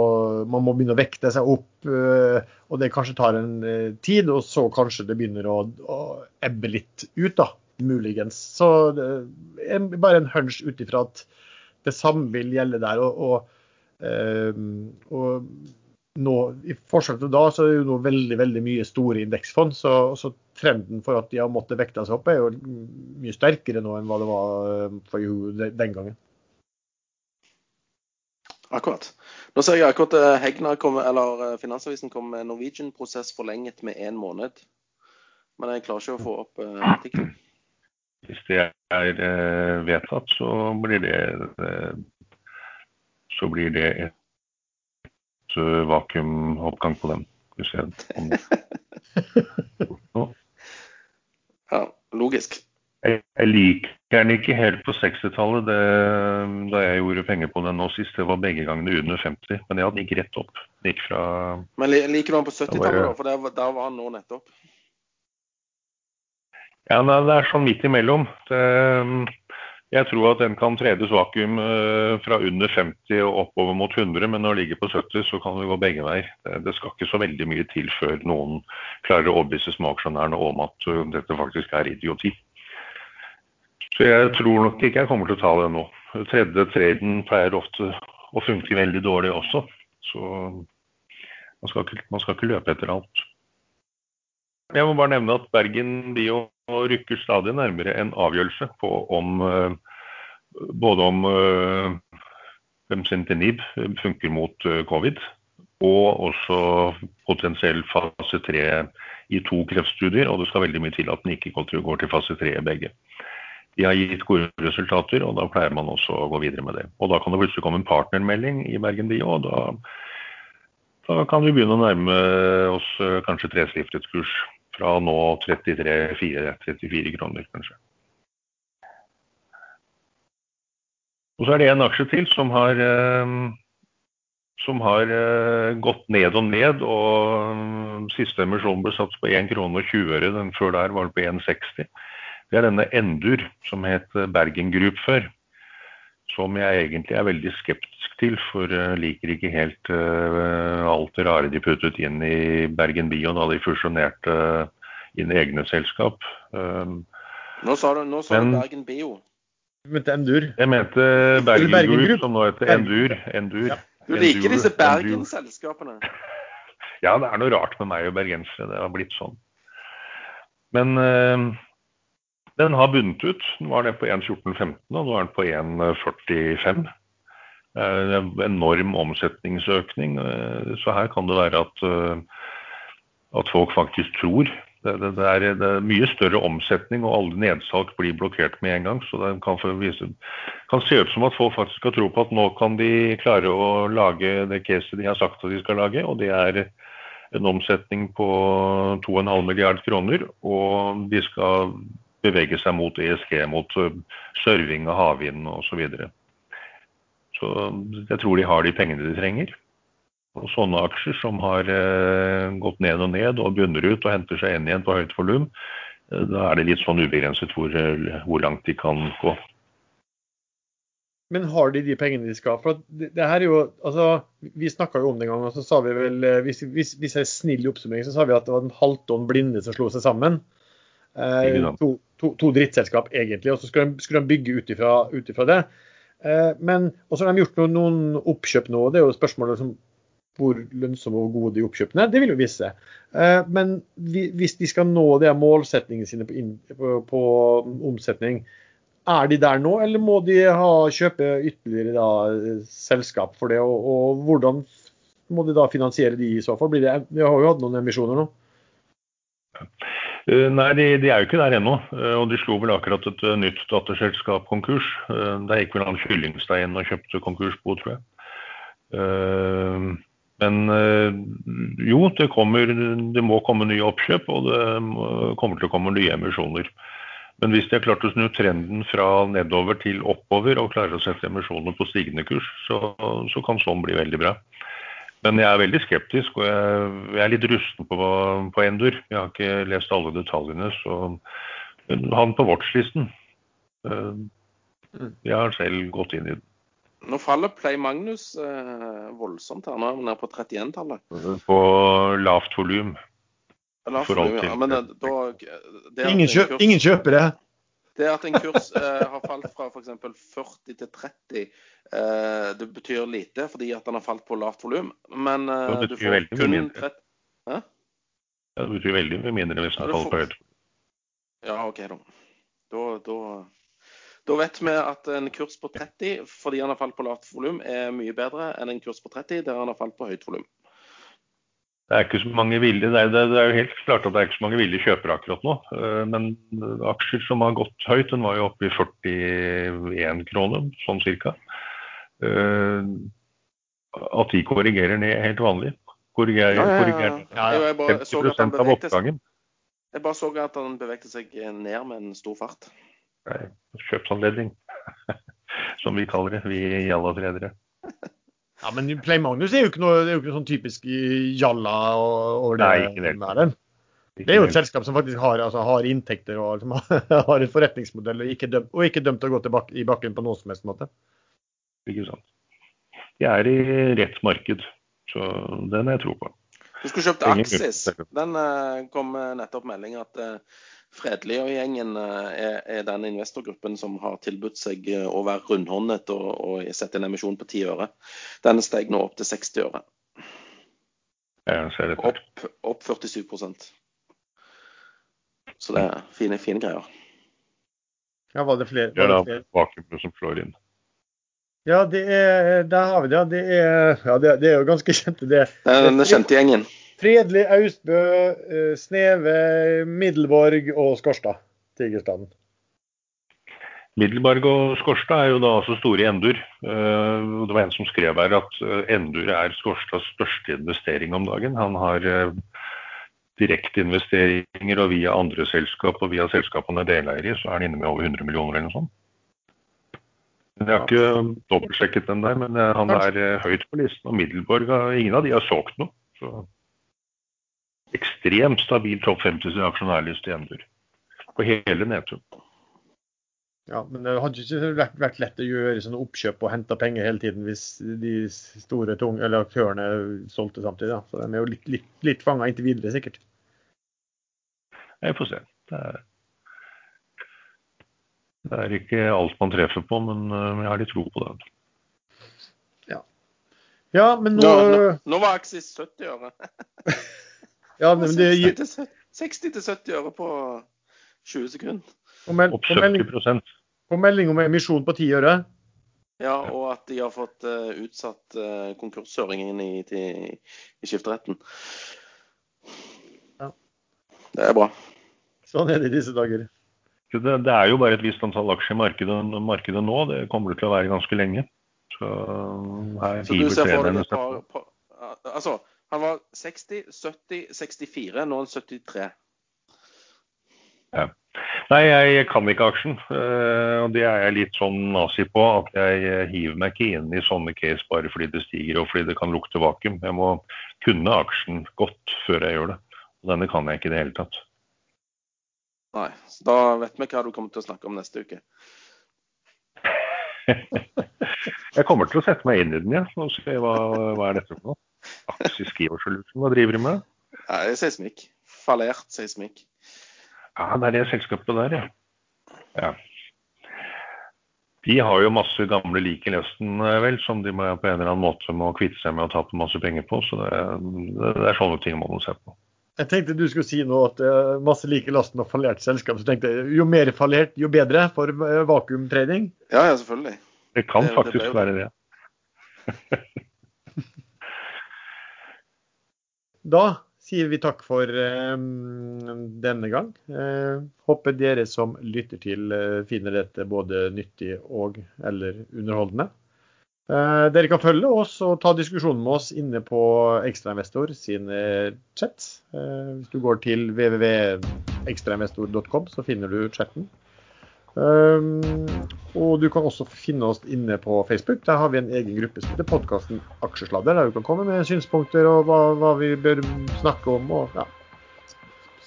man, må, begynne å vekte seg opp, eh, og det kanskje tar en eh, tid. Og så kanskje det begynner å, å ebbe litt ut, da, muligens. Så det er bare en hunch ut ifra at det samme vil gjelde der. og, og, og nå, I forskjell til da så er det jo nå veldig veldig mye store indeksfond. Så, så, trenden for at de har måttet vekte seg opp, er jo mye sterkere nå enn hva det var for den gangen. Akkurat. Nå ser jeg akkurat eh, Hegnar kom, eller eh, Finansavisen kom med Norwegian-prosess forlenget med én måned. Men jeg klarer ikke å få opp artikkelen. Hvis det er vedtatt, så blir det, så blir det et vakuumoppgang på den. <laughs> ja, logisk. Jeg, jeg, liker den ikke helt på 60-tallet, da jeg gjorde penger på den nå sist. Det var begge gangene under 50, men ja, den gikk rett opp. Den gikk fra Men liker du den på 70-tallet, da? For der, der, var han nå nettopp. Ja, det er sånn midt imellom. Det, jeg tror at den kan tredes vakuum eh, fra under 50 og oppover mot 100, men når den ligger på 70, så kan det gå begge veier. Det skal ikke så veldig mye til før noen klarer å overbevise smaksjonærene om at eh, dette faktisk er idioti. Så jeg tror nok ikke jeg kommer til å ta det nå. Tredje traden pleier ofte å funke veldig dårlig også. Så man skal ikke, man skal ikke løpe etter alt. Jeg må bare nevne at Bergen Bio rykker stadig nærmere en avgjørelse på om eh, både om Femcentinib eh, funker mot eh, covid, og også potensiell fase 3 i to kreftstudier. Og det skal veldig mye til at den ikke går til fase 3 i begge. De har gitt gode resultater, og da pleier man også å gå videre med det. Og da kan det plutselig komme en partnermelding i Bergen Bio, og da, da kan vi begynne å nærme oss kanskje tresifret kurs fra nå 33-34 kroner, kanskje. Og så er det en aksje til som har, eh, som har eh, gått ned og ned. og mm, Siste emisjon ble satt på 1 krone og 20 øre. Den før der var det på 1,60. Det er denne Endur, som het Bergen Group før. Som jeg egentlig er veldig skeptisk til, for jeg liker ikke helt uh, alt det rare de puttet inn i Bergen Bio da de fusjonerte inn egne selskap. Um, nå sa du, nå sa men, du Bergen Bio. Du mente Endur? Jeg mente Bergen, Bergen Group, som nå heter Endur. Endur. Ja. Du liker disse Bergen-selskapene? <laughs> Ja, det er noe rart med meg og bergensere. Det har blitt sånn. Men øh, den har bundet ut. Den var nede på 1,14,15, og nå er den på 1,45. Uh, enorm omsetningsøkning. Uh, så her kan det være at, uh, at folk faktisk tror det, det, det, er, det, er, mye større omsetning, og alle nedsalg blir blokkert med en gang. Så det kan, vise, kan, se ut som at folk faktisk skal tro på at nå kan de klare å lage det caset de har sagt at de skal lage. Og det er en omsetning på 2,5 milliard kroner. Og de skal bevege seg mot ESG, mot øh, serving av havvind osv. Så, videre. så jeg tror de har de pengene de trenger. Og sånne aksjer som har eh, gått ned og ned og bunner ut og henter seg inn igjen på høyt volum, eh, da er det litt sånn ubegrenset hvor, eh, hvor, langt de kan gå. Men har de de pengene de skal? For det, det her er jo, altså, Vi snakka jo om det en gang, og så sa vi vel, hvis, hvis, hvis jeg er snill i oppsummering, så sa vi at det var en halvtonn blinde som slo seg sammen. Eh, to, to, drittselskap egentlig, og så skulle de, skulle de bygge ut ifra det. Eh, men, og så har de gjort noen, noen oppkjøp nå. og det er jo spørsmålet som hvor lønnsomme og gode de oppkjøpene er, det vil jo vise seg. Eh, men hvis de skal nå de målsetningene sine på, på, på, omsetning, er de der nå, eller må de ha, kjøpe ytterligere da, selskap for det? Og, og, hvordan må de da finansiere de i så fall? Blir det, de har jo hatt noen emisjoner nå. Eh, nei, de, de, er jo ikke der ennå. Eh, og de slo vel akkurat et nytt datterselskap konkurs. Der gikk vel han Kyllingstad inn og kjøpte konkursbo, tror jeg. Men eh, jo, det, kommer, det må komme nye oppkjøp, og det kommer til å komme nye emisjoner. Men hvis de har klart å snu trenden fra nedover til oppover og klarer å sette emisjoner på stigende kurs, så, så kan sånn bli veldig bra. Men jeg er veldig skeptisk, og jeg, jeg er litt rusten på, på Endur. Jeg har ikke lest alle detaljene, så han på watchlisten. Eh, jeg har selv gått inn i den. Nå faller Play Magnus eh, voldsomt her. Nå er vi nede på 31-tallet. På lavt volum. Lavt volum, ja. Men det, da, det ingen, kjøp, ingen, kjøper det. Det at en kurs eh, har falt fra f.eks. 40 til 30, eh, det betyr lite fordi at den har falt på lavt volum. Men eh, du får kun 30 Hæ? Ja, det betyr veldig mye mindre hvis den har faller på høyt. Ja, OK, da. Da, da da vet vi at en kurs på 30 fordi han har falt på lavt volum, er mye bedre enn en kurs på 30 der han har falt på høyt volum. Det er ikke så mange vilje, det er, det er, jo helt klart at det er ikke så mange villige kjøpere akkurat nå. Eh, men aksjer som har gått høyt, den var jo oppe i 41 kroner, sånn cirka. Eh, at de korrigerer ned er helt vanlig. Korrigerer, ja, ja, ja. korrigerer ja, 50 av oppgangen. Jeg bare så at han bevegde seg ned med en stor fart Nei, kjøpsanledning, <laughs> som vi kaller det, vi Jalla-tredere. Ja, men Play Magnus er jo ikke noe, jo ikke noe sånn typisk Jalla over det. Nei, ikke det. Det er jo et selskap som faktisk har, altså, har inntekter og som <laughs> har en forretningsmodell og ikke, dømt, og ikke dømt å gå tilbake i bakken på noen som helst måte. Ikke sant. De er i rett marked, så den har jeg tro på. Du skulle kjøpt Axis. Den uh, kom nettopp melding at uh, Fredelig og gjengen eh, er, er, den investorgruppen som har tilbudt seg eh, å være rundhåndet og, og sette en emisjon på 10 øre. Den steg nå opp til 60 øre. Opp, opp 47 Så det er fine, fine greier. Ja, var det flere? Ja, det er bakgrunnen som slår inn. Ja, det er, der har vi det. Det er, ja, det, det er jo ganske kjente. Det, den kjente gjengen. Fredelig, Austbø, eh, Sneve, Middelborg og Skorstad. Tigerstaden. Middelborg og Skorstad er jo da altså store Endur. Eh, det var en som skrev her at eh, Endur er Skorstads største investering om dagen. Han har direkteinvesteringer og via andre selskap og via selskapene deleier i, så er han inne med over 100 millioner eller noe sånt. Jeg har ikke dobbeltsjekket den der, men han er høyt på listen. Og Middelborg, ingen av de har solgt noe. Så ekstremt stabil topp 50 aksjonærliste i Endur. På hele nedturen. Ja, men det hadde ikke vært, vært, lett å gjøre sånne oppkjøp og hente penger hele tiden hvis de store tunge, eller aktørene solgte samtidig. Da. Så de er jo litt, litt, litt fanga inntil videre, sikkert. Jeg får se. Det er, det er, ikke alt man treffer på, men eh, jeg har litt tro på det. Ja, ja men nå Nå, nå, nå var Axis 70 øre. <laughs> Ja, men det 60-70 øre på 20 sekunder. På, mel på, melding, på melding om emisjon på 10 øre? Ja, og at de har fått uh, utsatt uh, konkurshøringen i, i, i skifteretten. Ja. Det er bra. Sånn er det i disse dager. Det, det, er jo bare et visst antall aksjer i markedet, markedet, nå. Det kommer det til å være ganske lenge. Så her Så du ser for deg et par, Altså, han var 60, 70, 64. Nå er han 73. Ja. Nei, jeg kan ikke aksjen. Eh, og det er jeg litt sånn nazi på. At jeg eh, hiver meg ikke inn i sånne case bare fordi det stiger og fordi det kan lukte vakuum. Jeg må kunne aksjen godt før jeg gjør det. Og denne kan jeg ikke i det hele tatt. Nei. Så da vet vi hva du kommer til å snakke om neste uke. <laughs> jeg kommer til å sette meg inn i den, ja. Og se hva, hva er dette for noe. Aksjeskiver Solution, hva driver de med? Ja, det er seismikk. Fallert seismikk. Ja, det er det selskapet der, ja. ja. De har jo masse gamle lik i lesten, eh, vel, som de må, på en eller annen måte må kvitte seg med og tape masse penger på. Så det, det er sånne ting man må se på. Jeg tenkte du skulle si nå at er masse like lasten og fallert selskap. Så tenkte jeg jo mer fallert, jo bedre for vakuumtrening. vakuumtrading. Ja, ja, selvfølgelig. Det kan det, faktisk det være det. <laughs> Da sier vi takk for eh, denne gang. Eh, håper dere som lytter til, eh, finner dette både nyttig og eller underholdende. Dere kan følge oss og ta diskusjonen med oss inne på Ekstrainvestor sin chat. Hvis du går til www.ekstrainvestor.com, så finner du chatten. Um, og du kan også finne oss inne på Facebook. Der har vi en egen gruppe som heter podkasten Aksjesladder. Der du kan komme med synspunkter og hva, hva vi bør snakke om. og ja,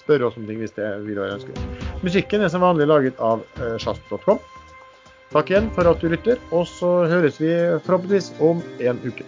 spørre oss om ting hvis det vil være ønskelig. Musikken er som vanlig laget av sjazz.com. sjast.com. Takk igjen for at du lytter, og så høres vi forhåpentligvis om en uke.